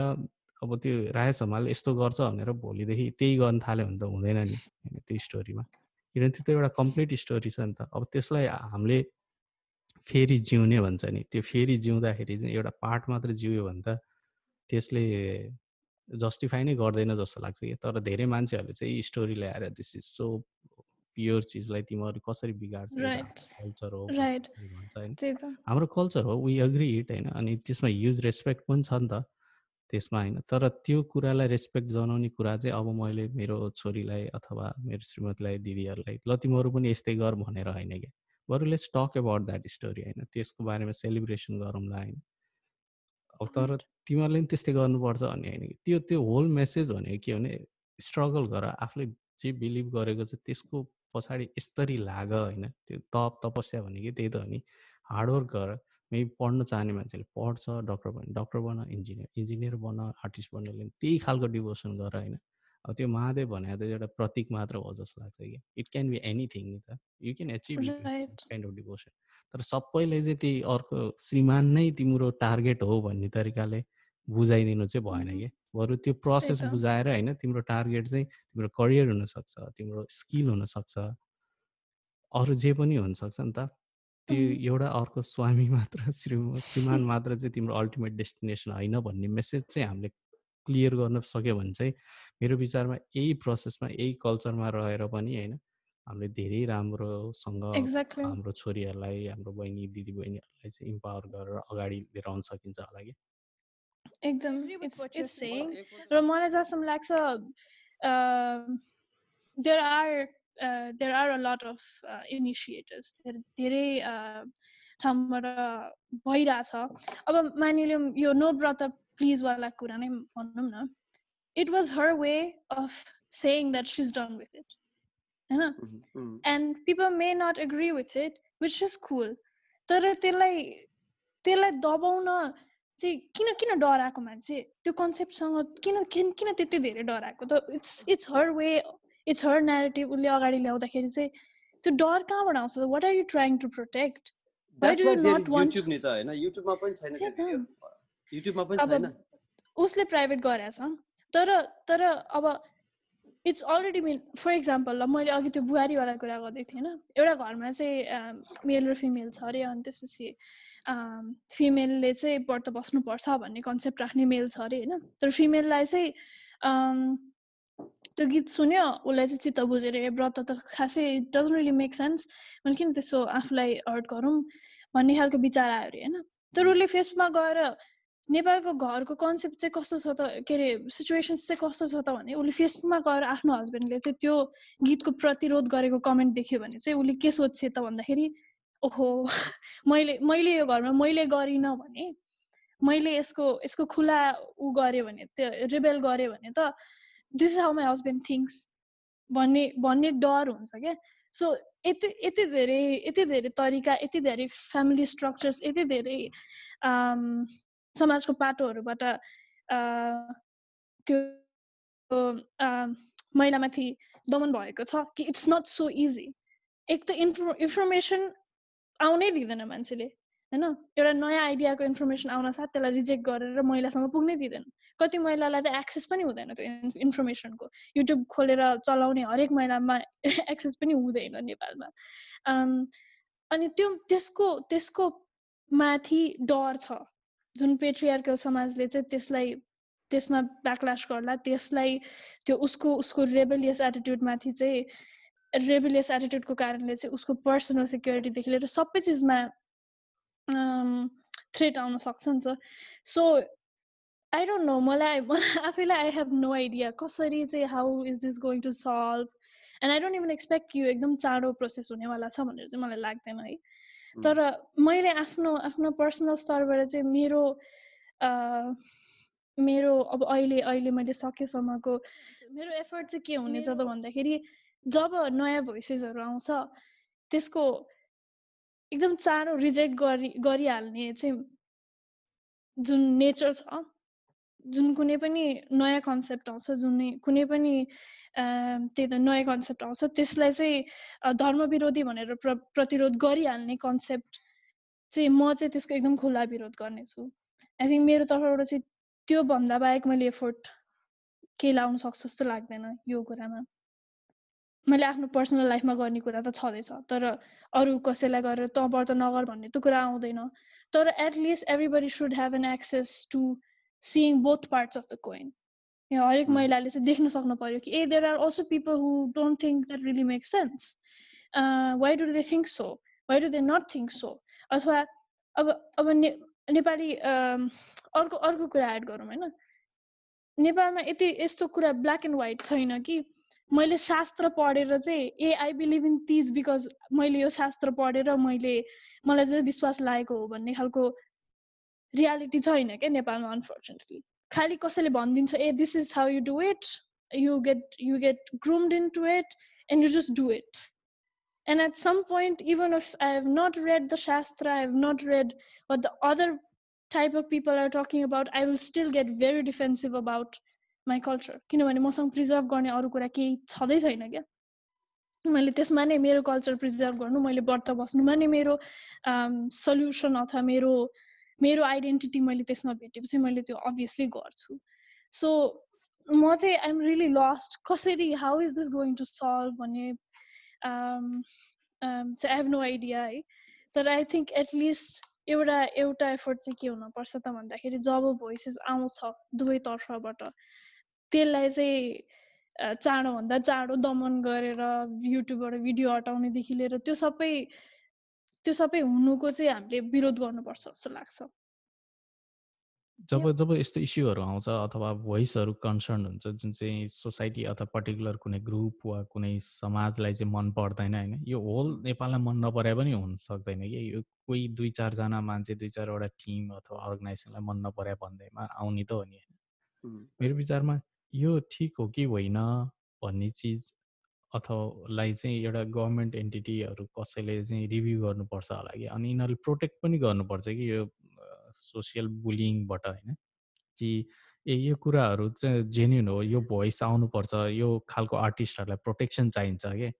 अब त्यो राय समालले यस्तो गर्छ भनेर भोलिदेखि त्यही गर्न थाल्यो भने त हुँदैन नि त्यो स्टोरीमा। किनभने त्यो त एउटा कम्प्लिट स्टोरी छ नि त। अब त्यसलाई हामीले फेरि जिउने भन्छ नि। त्यो फेरि जिउँदाखेरि चाहिँ एउटा पार्ट मात्र जिउयो भने त त्यसले जस्टिफाई नै गर्दैन जस्तो लाग्छ कि। तर धेरै मान्छेहरूले चाहिँ स्टोरी ल्याएर दिस इज सो प्योर चिजलाई तिमीहरू कसरी बिगार्छ? कल्चर हो भन्छ होइन। हाम्रो कल्चर हो वी अग्री इट होइन। अनि त्यसमा युज रेस्पेक्ट पनि छ नि त। त्यसमा होइन। तर त्यो कुरालाई रेस्पेक्ट जनाउने कुरा चाहिँ अब मैले मेरो छोरीलाई अथवा मेरो श्रीमतीलाई दिदीहरूलाई ल तिमीहरू पनि यस्तै गर भनेर होइन क्या। बरु let's talk about that story होइन। त्यसको बारेमा सेलिब्रेसन गरौँला होइन। अब तर तिमीहरूले पनि त्यस्तै गर्नुपर्छ भन्ने होइन कि। त्यो त्यो होल मेसेज भनेको के भने स्ट्रगल गर। आफूले जे बिलिभ गरेको छ त्यसको पछाडि यस्तरी लाग होइन। त्यो तप तपस्या भनेको त्यही त हो नि। हार्डवर्क गर। मे पढ्न चाहने मान्छेले पढ्छ डक्टर बन डक्टर बन इन्जिनियर इन्जिनियर बन आर्टिस्ट बन्नेले त्यही खालको डिभोसन गर होइन। अब त्यो महादेव भनेको त एउटा प्रतीक मात्र हो जस्तो लाग्छ कि इट क्यान बी एनिथिङ नि त। You can achieve kind of devotion. तर सबैले चाहिँ त्यही अर्को श्रीमान नै तिम्रो टार्गेट हो भन्ने तरिकाले बुझाइदिनु चाहिँ भएन कि बरु त्यो प्रोसेस बुझाएर होइन तिम्रो टार्गेट चाहिँ तिम्रो करियर हुनसक्छ तिम्रो स्किल हुनसक्छ अरू जे पनि हुनसक्छ नि त। त्यो एउटा अर्को स्वामी मात्र श्री श्रीमान मात्र चाहिँ तिम्रो अल्टिमेट डेस्टिनेसन होइन भन्ने मेसेज चाहिँ हामीले क्लियर गर्न सक्यो भने चाहिँ मेरो विचारमा यही प्रोसेसमा यही कल्चरमा रहेर पनि होइन हामीले धेरै राम्रोसँग हाम्रो छोरीहरूलाई हाम्रो बहिनी दिदी बहिनीहरूलाई चाहिँ इम्पावर गरेर अगाडि लिएर आउन सकिन्छ होला कि? एकदम। र मलाई जहाँसम्म लाग्छ there are there are a lot of initiatives धेरै ठाउँबाट भइरहेछ अब मानिलिउँ यो नो ब्रत प्लिजवाला कुरा नै भनौँ न it was her way of saying that she's done with it. You know? Mm-hmm. And people may not agree with it, which is cool. तर त्यसलाई त्यसलाई दबाउन चाहिँ किन किन डराएको मान्छे त्यो कन्सेप्टसँग किन किन किन त्यति धेरै डराएको त it's it's her way it's her narrative उसले अगाडि ल्याउँदाखेरि चाहिँ त्यो डर कहाँबाट आउँछ what are you. Trying to protect उसले प्राइभेट गरेछ तर तर अब it's already mean for example ल मैले अघि त्यो बुहारीवाला कुरा गर्दै थिएँ होइन? एउटा घरमा चाहिँ मेल र फिमेल छ अरे अनि त्यसपछि फिमेलले चाहिँ व्रत बस्नुपर्छ भन्ने कन्सेप्ट राख्ने मेल छ अरे होइन? तर फिमेललाई चाहिँ त्यो गीत सुन्यो उसलाई चाहिँ चित्त बुझेर ए व्रत त खासै डजन्ट रिली मेक सेन्स मैले किन त्यसो आफूलाई हर्ट गरौँ भन्ने खालको विचार आयो अरे होइन? तर उसले फेसबुकमा गएर नेपालको घरको कन्सेप्ट चाहिँ कस्तो छ त के अरे सिचुएसन्स चाहिँ कस्तो छ त भने उसले फेसबुकमा गएर आफ्नो हस्बेन्डले चाहिँ त्यो गीतको प्रतिरोध गरेको कमेन्ट देख्यो भने चाहिँ उसले के सोध्छ त भन्दाखेरि ओहो मैले मैले यो घरमा मैले गरिनँ भने मैले यसको यसको खुला ऊ गरेँ भने त्यो रिबेल गरेँ भने त this is how my husband thinks भन्ने भन्ने डर हुन्छ क्या सो यति यति धेरै यति धेरै तरिका यति धेरै फ्यामिली स्ट्रक्चर्स यति धेरै समाजको पाटोहरूबाट त्यो महिलामाथि दमन भएको छ कि इट्स नट सो इजी एक त इन्फो इन्फर्मेसन आउनै दिँदैन मान्छेले होइन? एउटा नयाँ आइडियाको इन्फर्मेसन आउन साथ त्यसलाई रिजेक्ट गरेर महिलासँग पुग्नै दिँदैन। कति महिलालाई त एक्सेस पनि हुँदैन त्यो इन्फर्मेसनको युट्युब खोलेर चलाउने हरेक महिलामा एक्सेस पनि हुँदैन नेपालमा। अनि त्यो त्यसको त्यसको माथि डर छ। जुन पेट्रियार्कल समाजले चाहिँ त्यसलाई त्यसमा ब्याकल्यास गर्ला त्यसलाई त्यो उसको उसको रेबलियस एटिट्युडमाथि चाहिँ रेबिलियस एटिट्युडको कारणले चाहिँ उसको पर्सनल सेक्युरिटीदेखि लिएर सबै चिजमा थ्रेट आउन सक्छ नि त सो आई डोन्ट नो मलाई मलाई आफैलाई आई हेभ नो आइडिया कसरी चाहिँ how is this going to solve and I don't even expect यो एकदम चाँडो प्रोसेस हुनेवाला छ भनेर चाहिँ मलाई लाग्दैन है। तर मैले आफ्नो आफ्नो पर्सनल स्तरबाट चाहिँ मेरो मेरो अब अहिले अहिले मैले सकेसम्मको मेरो एफर्ट चाहिँ के हुनेछ त भन्दाखेरि जब नयाँ भोइसेसहरू आउँछ त्यसको एकदम चाँडो रिजेक्ट गरि गरिहाल्ने चाहिँ जुन नेचर छ जुन कुनै पनि नयाँ कन्सेप्ट आउँछ जुन कुनै पनि त्यही त नयाँ कन्सेप्ट आउँछ त्यसलाई चाहिँ धर्म विरोधी भनेर प्र प्रतिरोध गरिहाल्ने कन्सेप्ट चाहिँ म चाहिँ त्यसको एकदम खुला विरोध गर्नेछु। आई थिङ्क मेरो तर्फबाट चाहिँ त्योभन्दा बाहेक मैले एफोर्ट केही लाउन सक्छु जस्तो लाग्दैन यो कुरामा। मैले आफ्नो पर्सनल लाइफमा गर्ने कुरा त छँदैछ। तर अरू कसैलाई गरेर त व्रत नगर भन्ने त कुरा आउँदैन। तर at least everybody should have an access to seeing both parts of the coin हरेक महिलाले चाहिँ देख्न सक्नु पर्यो कि ए there are also people who don't think that really make sense why do they think so why do they not think so अथवा अब अब ने नेपाली अर्को अर्को कुरा एड गरौँ होइन? नेपालमा यति यस्तो कुरा ब्ल्याक एन्ड व्हाइट छैन कि मैले शास्त्र पढेर चाहिँ ए I believe in these because मैले यो शास्त्र पढेर मैले मलाई चाहिँ विश्वास लागेको हो भन्ने खालको रियालिटी छैन क्या नेपालमा अनफर्चुनेटली खालि कसैले भनिदिन्छ ए this is how you do it you get you get groomed into it and you just do it And at some point, even if I have not read the Shastra, I have not read what the other type of people are talking about, I will still get very defensive about my culture. किनभने मसँग preserve गर्ने अरू कुरा केही छँदै छैन क्या। मैले त्यसमा नै मेरो कल्चर प्रिजर्भ गर्नु मैले व्रत बस्नुमा नै मेरो सल्युसन अथवा मेरो मेरो आइडेन्टिटी मैले त्यसमा भेटेपछि मैले त्यो अभियसली गर्छु। सो म चाहिँ आइएम रियली लस्ट कसरी how is this going to solve भन्ने आई हेभ नो आइडिया है। तर आई थिङ्क एटलिस्ट एउटा एउटा एफोर्ट चाहिँ के हुनपर्छ त भन्दाखेरि जब भोइसेस आउँछ दुवैतर्फबाट त्यसलाई चाहिँ चाँडोभन्दा चाँडो दमन गरेर युट्युबबाट भिडियो हटाउनेदेखि लिएर त्यो सबै त्यो सबै हुनुको चाहिँ हामीले विरोध गर्नुपर्छ जस्तो लाग्छ। जब जब यस्तो इस्युहरू आउँछ अथवा भोइसहरू कन्सर्न हुन्छ जुन चाहिँ सोसाइटी अथवा पर्टिकुलर कुनै ग्रुप वा कुनै समाजलाई चाहिँ मन पर्दैन होइन? यो होल नेपाललाई मन नपरे पनि हुन सक्दैन कि? यो कोही दुई चारजना मान्छे दुई चारवटा टिम अथवा अर्गनाइजेसनलाई मन नपरे भन्दैमा आउने त हो नि होइन? मेरो विचारमा यो ठिक हो कि होइन भन्ने चिज अथवालाई चाहिँ एउटा गभर्मेन्ट एन्टिटीहरू कसैले चाहिँ रिभ्यू गर्नुपर्छ होला कि? अनि यिनीहरूले प्रोटेक्ट पनि गर्नुपर्छ कि यो सोसियल बुलिङबाट होइन? कि ए यो कुराहरू चाहिँ जेन्युन हो यो भोइस आउनुपर्छ यो खालको आर्टिस्टहरूलाई प्रोटेक्सन चाहिन्छ कि?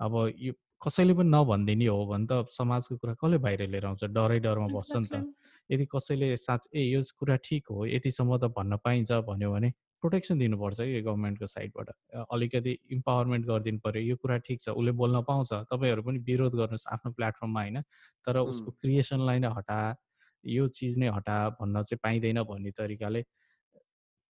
अब यो कसैले पनि नभनिदिने हो भने त समाजको कुरा कसले बाहिर लिएर आउँछ? डरै डरमा बस्छ नि त। यदि कसैले साँच ए यो कुरा ठिक हो यतिसम्म त भन्न पाइन्छ भन्यो भने प्रोटेक्सन दिनुपर्छ कि साइड साइडबाट। अलिकति इम्पावरमेन्ट गरिदिनु पऱ्यो यो कुरा ठिक छ उसले बोल्न पाउँछ तपाईँहरू पनि विरोध गर्नुहोस् आफ्नो प्लेटफर्ममा होइन? तर उसको क्रिएसनलाई नै हटा यो चिज नै हटा भन्न चाहिँ पाइँदैन भन्ने तरिकाले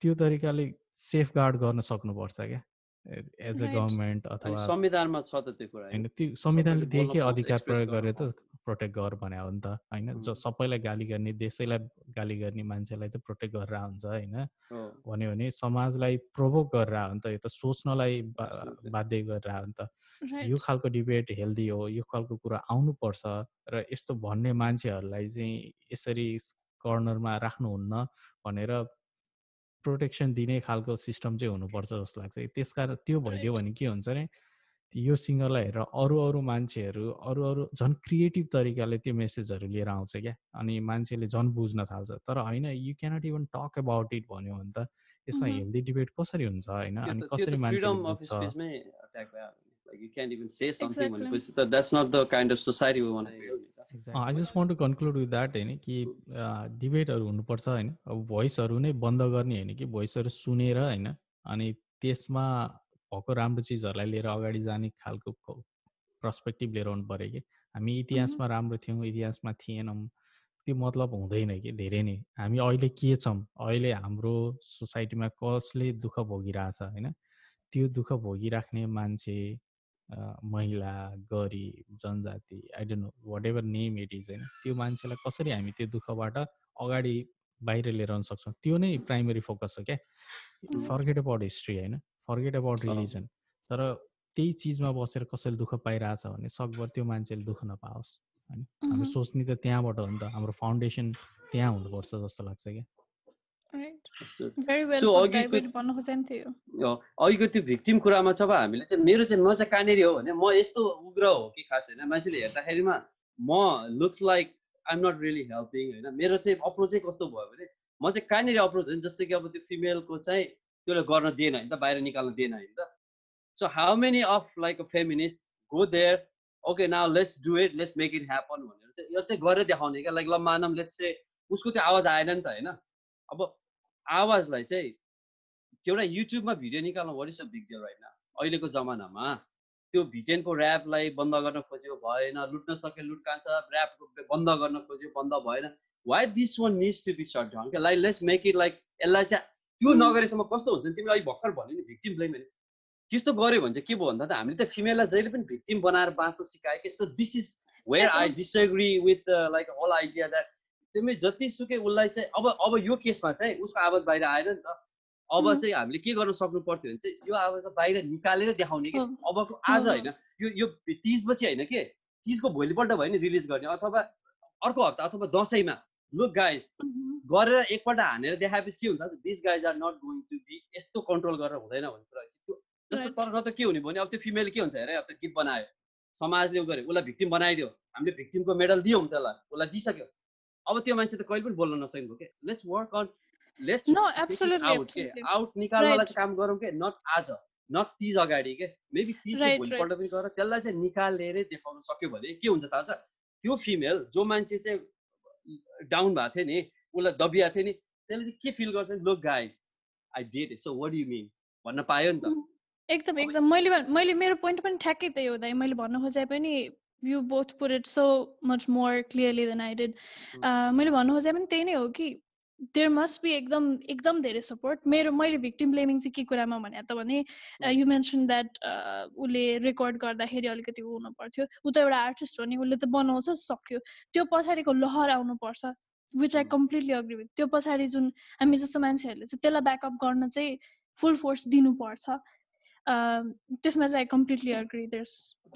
त्यो तरिकाले सेफ गार्ड गर्न सक्नुपर्छ क्या? एज अ गभर्मेन्ट अथवा संविधानमा छ त त्यो कुरा होइन त्यो संविधानले दिएकै अधिकार प्रयोग गरेर त प्रोटेक्ट गर भने हो नि त होइन? जो सबैलाई गाली गर्ने देशैलाई गाली गर्ने मान्छेलाई त प्रोटेक्ट गरेर हुन्छ होइन? भन्यो भने समाजलाई प्रोभोक गरेर हो नि त यो त सोच्नलाई बाध्य गरेर हो नि त। यो खालको डिबेट हेल्दी हो यो खालको कुरा आउनुपर्छ र यस्तो भन्ने मान्छेहरूलाई चाहिँ यसरी कर्नरमा राख्नुहुन्न भनेर प्रोटेक्सन दिने खालको सिस्टम चाहिँ हुनुपर्छ जस्तो लाग्छ। त्यस कारण त्यो भइदियो भने के हुन्छ भने यो सिङ्गरलाई हेरेर अरू अरू मान्छेहरू अरू अरू झन् क्रिएटिभ तरिकाले त्यो मेसेजहरू लिएर आउँछ क्या। अनि मान्छेले झन् बुझ्न थाल्छ। तर होइन you cannot even talk about it भन्यो भने त यसमा हेल्दी डिबेट कसरी हुन्छ होइन? अनि कसरी मान्छे I just want to conclude with that होइन कि डिबेटहरू हुनुपर्छ होइन अब भोइसहरू नै बन्द गर्ने होइन कि भोइसहरू सुनेर होइन अनि त्यसमा भएको राम्रो चिजहरूलाई लिएर अगाडि जाने खालको पर्सपेक्टिभ लिएर आउनु पऱ्यो कि हामी इतिहासमा राम्रो थियौँ इतिहासमा थिएनौँ त्यो मतलब हुँदैन कि धेरै नै हामी अहिले के छौँ अहिले हाम्रो सोसाइटीमा कसले दुःख भोगिरहेछ होइन त्यो दुःख भोगिराख्ने मान्छे महिला गरिब जनजाति I don't know whatever name it is होइन त्यो मान्छेलाई कसरी हामी त्यो दुःखबाट अगाडि बाहिर लिएर आउन सक्छौँ? त्यो नै प्राइमरी फोकस हो क्या। फर्गेट अबाउट हिस्ट्री होइन? फर्गेट अबाउट रिलिजन तर त्यही चिजमा बसेर कसैले दुःख पाइरहेछ भने सकभर त्यो मान्छेले दुःख नपाओस् होइन? हामी सोच्ने त त्यहाँबाट हो नि त हाम्रो फाउन्डेसन त्यहाँ हुनुपर्छ जस्तो लाग्छ क्या। अघिको त्यो भिक्टिम कुरामा छ अब हामीले चाहिँ मेरो चाहिँ म चाहिँ कहाँनिर हो भने म यस्तो उग्र हो कि खास होइन मान्छेले हेर्दाखेरिमा म looks like I'm not really helping होइन मेरो चाहिँ अप्रोच चाहिँ कस्तो भयो भने म चाहिँ कहाँनिर अप्रोच होइन जस्तै कि अब त्यो फिमेलको चाहिँ त्यसले गर्न दिएन होइन त बाहिर निकाल्न दिएन होइन त। So how many of like a feminist go there okay now let's do it let's make it happen भनेर चाहिँ यो चाहिँ गरेर देखाउने क्या। लाइक ल मानम लेट्स चाहिँ उसको त्यो आवाज आएन नि त होइन। अब आवाजलाई चाहिँ एउटा युट्युबमा भिडियो निकाल्नु what is a big deal होइन अहिलेको जमानामा त्यो भिटेनको ऱ्यापलाई बन्द गर्न खोज्यो भएन लुट्न सक्यो लुट कान्छ ऱ्याप बन्द गर्न खोज्यो बन्द भएन। Why this one needs to be shut down क्या like let's make it like यसलाई चाहिँ त्यो नगरेसम्म कस्तो हुन्छ तिमीले अलिक भर्खर भन्यो नि भिक्टिम ब्लेम भने त्यस्तो गऱ्यो भने चाहिँ के भयो भन्दा त हामीले त फिमेललाई जहिले पनि भिक्टिम बनाएर बाँच्न सिकायो कि। So this is where I disagree with like whole idea that तिमी जतिसुकै उसलाई चाहिँ अब अब यो केसमा चाहिँ उसको आवाज बाहिर आएन नि त। अब चाहिँ हामीले के गर्न सक्नु पर्थ्यो भने चाहिँ यो आवाज बाहिर निकालेर देखाउने कि? अबको आज होइन यो यो तिजपछि होइन के? तिजको भोलिपल्ट भयो नि रिलिज गर्ने अथवा अर्को हप्ता अथवा दसैँमा। लुक गाइज गरेर एकपल्ट हानेर देखाएपछि के हुन्छ? This guys are not going to be यस्तो कन्ट्रोल गरेर हुँदैन भन्ने कुरा त्यो जस्तो तर्फ त के हुने भने अब त्यो फिमेल के हुन्छ हेर अब त्यो गीत बनायो। समाजले उ गर्यो उसलाई भिक्टिम बनाइदियो। हामीले भिक्टिमको मेडल दियौँ त्यसलाई उसलाई दिइसक्यो। अब त्यो मान्छे त कहिले पनि बोल्न नसक्नु के? Let's work on let's know absolutely out के? आउट निकाल्नलाई चाहिँ काम गरौँ के? नट आज नट तिज अगाडि के? मेबी तिजको भोलिपल्ट पनि गर। त्यसलाई चाहिँ निकालेरै देखाउन सक्यो भने के हुन्छ थाहा छ? त्यो फिमेल जो मान्छे चाहिँ डाउन भएको थियो नि उसलाई दबिएको थियो नि त्यसले चाहिँ के फिल गर्छ look guys I date so what you mean भन्न पायो नि त। एकदम एकदम। मैले मैले मेरो पोइन्ट पनि ठ्याक्कै त्यही हो दाइ मैले भन्न खोजे पनि you both put it so much more clearly than I did मैले भन्नु खोजे पनि त्यही नै हो कि देयर मस्ट बी एकदम एकदम धेरै सपोर्ट मेरो मैले भिक्टिम ब्लेमिङ चाहिँ के कुरामा भने त भने यु मेन्सन द्याट उसले रेकर्ड गर्दाखेरि अलिकति हुनु पर्थ्यो ऊ त एउटा आर्टिस्ट हो नि उसले त बनाउँछ सक्यो। त्यो पछाडिको लहर आउनुपर्छ which I completely agree with त्यो पछाडि जुन हामी जस्तो मान्छेहरूले चाहिँ त्यसलाई ब्याकअप गर्न चाहिँ फुल फोर्स दिनुपर्छ। त्यसमा चाहिँ कम्प्लिटली अग्री देयर्स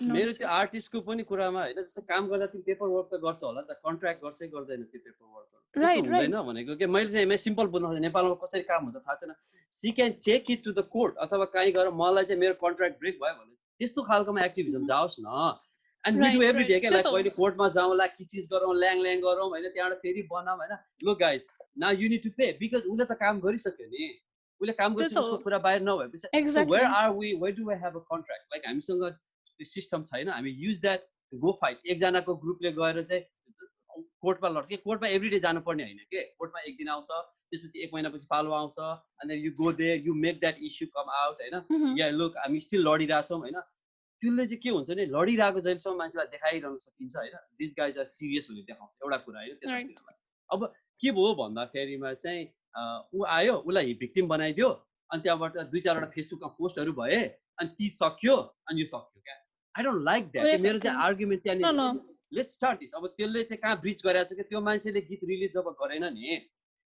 मेरो त्यो आर्टिस्टको पनि कुरामा होइन जस्तो काम गर्दा तिमी पेपर वर्क त गर्छ होला त कन्ट्र्याक्ट गर्छै गर्दैन त्यो पेपर वर्क हुँदैन भनेको के? मैले चाहिँ सिम्पल बुझ्नु नेपालमा कसरी काम हुन्छ थाहा छैन। She can check it to the court अथवा कहीँ गएर मलाई चाहिँ मेरो कन्ट्र्याक्ट ब्रेक भयो भने त्यस्तो खालकोमा एक्टिभिजम mm-hmm. जाओस् न। And we do every day क्या लाइक कहिले कोर्टमा जाउँला कि चिज गरौँ ल्याङ ल्याङ गरौँ होइन त्यहाँबाट फेरि बनाऊँ होइन। लो गाइस न you need to pay because उसले त काम गरिसक्यो नि। उसले काम गरिसकेपछि उसको कुरा बाहिर नभएपछि where are we where do I have a contract like हामीसँग त्यो सिस्टम छैन हामी युज द्याट गो फाइट एकजनाको ग्रुपले गएर चाहिँ कोर्टमा लड्छ। कि कोर्टमा एभ्री डे जानुपर्ने होइन कि? कोर्टमा एक दिन आउँछ त्यसपछि एक महिनापछि पालो आउँछ अनि you go they you make that issue come out होइन? या लुक हामी स्टिल लडिरहेछौँ होइन? त्यसले चाहिँ के हुन्छ भने लडिरहेको जहिलेसम्म मान्छेलाई देखाइरहन सकिन्छ होइन? दिस गाइज आर सिरियस भनेर देखाउँछ। एउटा कुरा होइन? अब के भयो भन्दाखेरिमा चाहिँ ऊ आयो उसलाई भिक्टिम बनाइदियो अनि त्यहाँबाट दुई चारवटा फेसबुकमा पोस्टहरू भए अनि ती सक्यो अनि यो सक्यो क्या। आई डोन्ट लाइक द्याट मेरो चाहिँ आर्ग्युमेन्ट त्यहाँनिर लेट्स स्टार्ट दिस अब त्यसले चाहिँ कहाँ ब्रिज गरेको छ कि? त्यो मान्छेले गीत रिलिज जब गरेन नि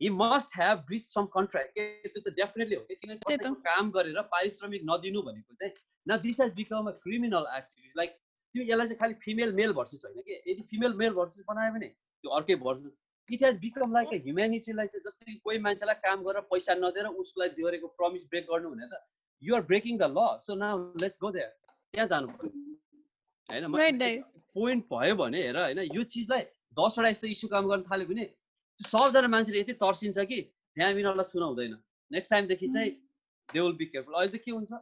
he must have breach some contract के? त्यो त डेफिनेटली हो कि? किनभने काम गरेर पारिश्रमिक नदिनु भनेको चाहिँ न this has become a criminal activity like तिमी यसलाई चाहिँ खालि फिमेल मेल भर्सेस होइन कि? यदि फिमेल मेल भर्सेस बनायो भने त्यो अर्कै versus it has become like a ह्युमेनिटीलाई चाहिँ जस्तै कोही मान्छेलाई काम गरेर पैसा नदिएर उसलाई दिएको प्रमिस ब्रेक गर्नु भने त। You're breaking the law so now let's go there त्यहाँ जानु पर्यो। होइन पोइन्ट भयो भने हेर होइन यो चिजलाई दसवटा यस्तो इस्यु काम गर्न थाल्यो भने सबजना मान्छेले यति तर्सिन्छ कि त्यहाँ बिनालाई छुन हुँदैन। नेक्स्ट टाइमदेखि चाहिँ दे विल बी केयरफुल अहिले त के हुन्छ?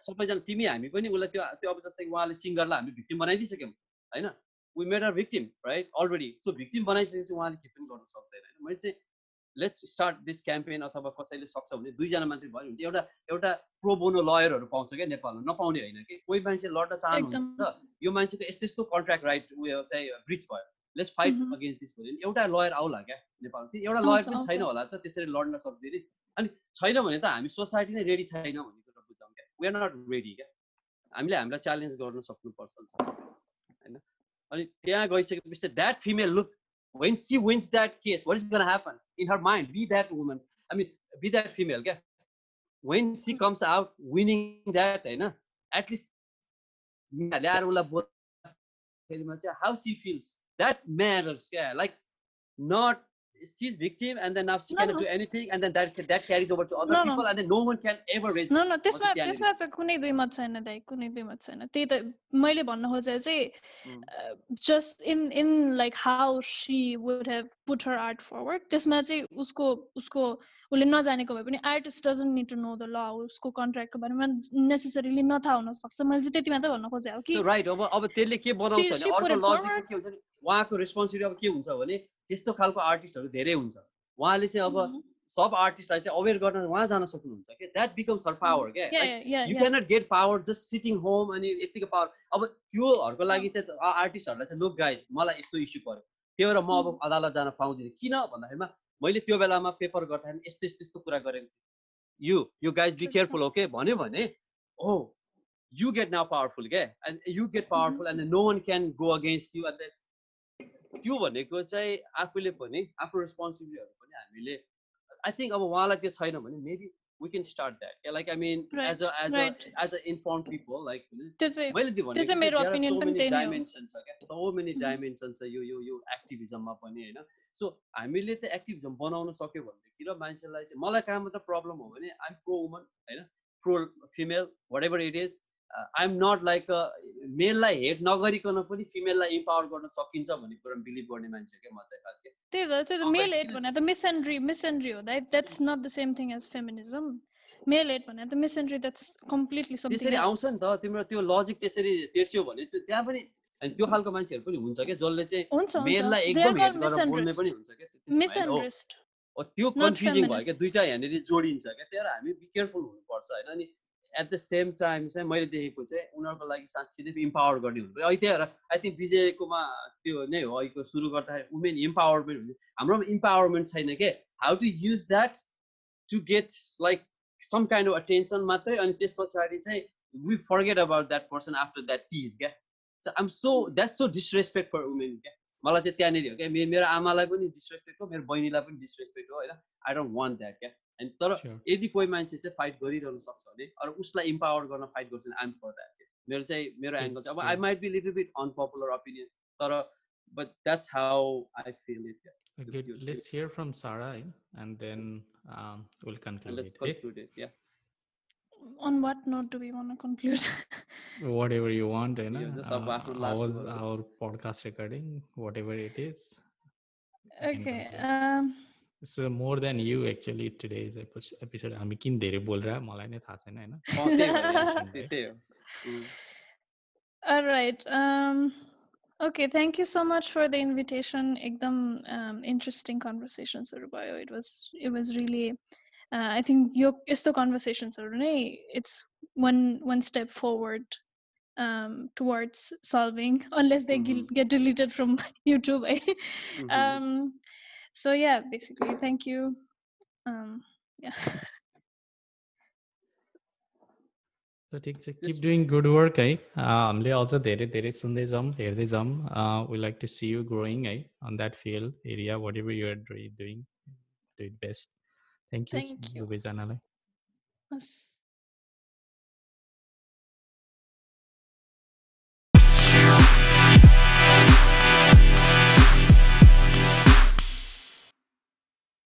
सबैजना तिमी हामी पनि उसलाई त्यो त्यो अब जस्तै उहाँले सिङ्गरलाई हामी भिक्टिम बनाइदिइसक्यौँ होइन? We made her victim right already so victim बनाइसकेपछि उहाँले के पनि गर्न सक्दैन होइन? मैले चाहिँ लेट्स स्टार्ट दिस क्याम्पेन अथवा कसैले सक्छ भने दुईजना मान्छे भयो भने एउटा एउटा प्रोबोनो लयरहरू पाउँछ क्या नेपालमा नपाउने होइन कि? कोही मान्छे लड्न चाहनुहुन्छ यो मान्छेको यस्तो यस्तो कन्ट्र्याक्ट राइट उयो चाहिँ ब्रिच भयो। लेट्स फाइट अगेन्स्ट दिस भयो एउटा लयर आउला क्या नेपालमा। त्यो एउटा लयर पनि छैन होला त त्यसरी लड्न सक्दैन। अनि छैन भने त हामी सोसाइटी नै रेडी छैन भन्ने कुरा बुझाउँ क्या। वी आर नट रेडी क्या। हामीले हामीलाई च्यालेन्ज गर्न सक्नुपर्छ। अनि त्यहाँ गइसकेपछि that female look when she wins that case what is gonna happen in her mind be that woman I mean be that female क्या when she comes out winning that होइन एटलिस्ट ल्याएर उसलाई बोल्दाखेरिमा चाहिँ how she feels that matters क्या like not she's victim and then now she No, cannot no. do anything and then that that carries over to other No, no. people and then no one can ever raise न न त्यसमा त्यसमा त कुनै दुई मत छैन दाइ कुनै दुई मत छैन त्यही त मैले भन्न खोजेको चाहिँ. Just in in like how she would have put her art forward त्यसमा चाहिँ उसको उसको उसले नजानेको भए पनि artist doesn't need to know the law उसको कन्ट्र्याक्टको बारेमा नेसेसरीली नथाहा हुनसक्छ मैले चाहिँ त्यति मात्रै भन्न खोजेको कि राइट अब अब त्यसले के बनाउँछ भने अर्को लजिक चाहिँ. के हुन्छ भने उहाँको रेस्पोन्सिबिलिटी अब के हुन्छ भने त्यस्तो खालको आर्टिस्टहरू धेरै हुन्छ। उहाँले चाहिँ अब. सब आर्टिस्टलाई चाहिँ अवेर गर्न उहाँ जान सक्नुहुन्छ क्या। द्याट बिकम्स हर पावर क्या। You yeah. Cannot get power just sitting home अनि यतिको पावर अब त्योहरूको लागि चाहिँ आर्टिस्टहरूलाई चाहिँ लुक गाइज मलाई यस्तो इस्यु पऱ्यो। त्यही भएर म अब. अदालत जान पाउँदिनँ। किन? भन्दाखेरिमा मैले त्यो बेलामा पेपर गर्दाखेरि यस्तो यस्तो यस्तो कुरा थिएँ। You you guys be careful okay भन्यो भने oh you get now powerful क्या and you get powerful and no one can go against you and त्यो भनेको चाहिँ आफूले पनि आफ्नो रेस्पोन्सिबिलिटीहरू पनि हामीले आई थिङ्क अब उहाँलाई त्यो छैन भने maybe we can start that like I mean Right, as a as a right. As a inform people like त्यो चाहिँ मैले त्यो त्यो चाहिँ मेरो opinion पनि त्यही नै हो। डाइमेन्सन छ क्या सो मेनी Mhm. डाइमेन्सन छ यो यो यो एक्टिभिजममा पनि होइन सो हामीले त एक्टिभिजम बनाउन सक्यो भनेदेखि र मान्छेलाई चाहिँ मलाई कहाँ मात्र प्रब्लम हो भने आइम प्रो वुमन होइन pro female whatever it is I'm not like मेललाई हेड नगरिकन पनि फिमेललाई इम्पावर गर्न सकिन्छ भन्ने कुरामा बिलिभ गर्ने मान्छे क्या म चाहिँ खास के त्यही त त्यो त मेल किन- भने त मिसएन्ड्री मिसएन्ड्री हो that that's not the same thing as feminism male add भने त मिसएन्ड्री द्याट्स कम्प्लिटली त्यसरी समथिङ आउँछ नि त तिम्रो त्यो लजिक त्यसरी तेर्स्यो भने त्यो त्यहाँ पनि अनि त्यो खालको मान्छेहरू पनि हुन्छ क्या जसले चाहिँ मेललाई एकदम हेड called गरेर बोल्ने. पनि हुन्छ मिसएन्ड्रेस्ट हो, त्यो कन्फ्युजिङ भयो क्या. दुइटा यहाँनिर जोडिन्छ क्या त्यही हामी बी केयरफुल हुनुपर्छ होइन? अनि एट द सेम टाइम चाहिँ मैले देखेको चाहिँ उनीहरूको लागि साँच्ची नै इम्पावर गर्ने हुन्छ अहिले त्यही भएर आई थिङ्क विजयकोमा त्यो नै हो अहिलेको सुरु गर्दाखेरि वुमेन इम्पावरमेन्ट हुन्छ हाम्रोमा इम्पावरमेन्ट छैन के? How to use that to get like some kind of attention मात्रै अनि त्यस पछाडि चाहिँ we forget about that person after that tease क्या? So I'm so that's so disrespect for women क्या? मलाई चाहिँ त्यहाँनिर हो क्या? मेरो आमालाई पनि डिसरेस्पेक्ट हो मेरो बहिनीलाई पनि डिसरेस्पेक्ट हो होइन? आई डोन्ट वान्ट द्याट क्या? अनि तर Sure. यदि कोही मान्छे चाहिँ फाइट गरिरहनु सक्छ भने अरू उसलाई इम्पावर गर्न फाइट गर्छ भने आइम फर द्याट मेरो चाहिँ मेरो Okay, एङ्गल चाहिँ अब yeah. I might be little bit unpopular opinion तर but that's how I feel it Uh, to- Good. to- Let's hear from Sarah, eh? and then um, we'll conclude let's it. eh? Conclude it yeah on what note do we want to conclude Whatever you want, you know. Yeah, just अब आफ्नो last ours, word. our podcast recording, whatever it is. we can okay conclude. um It's uh, more than you actually today's epi- episode. हामी किन धेरै बोलिरह मलाई नै थाहा छैन होइन त्यही हो Mention, त्यही- right? त्यही हो उम्. all right um okay thank you so much for the invitation ekdam um, interesting conversations haru bhayo. it was it was really uh, i think yo yesto conversations haru nai it's one one step forward um, towards solving unless they gil- Mhm. get deleted from youtube eh? Mhm. um so yeah basically thank you um yeah. So ठिक छ This- keep doing good work है अँ, हामीले अझ धेरै धेरै सुन्दै जाउँ हेर्दै जाउँ we like to see you growing है on that field area whatever you're doing do it best thank you Thank you. दुवैजनालाई Yes.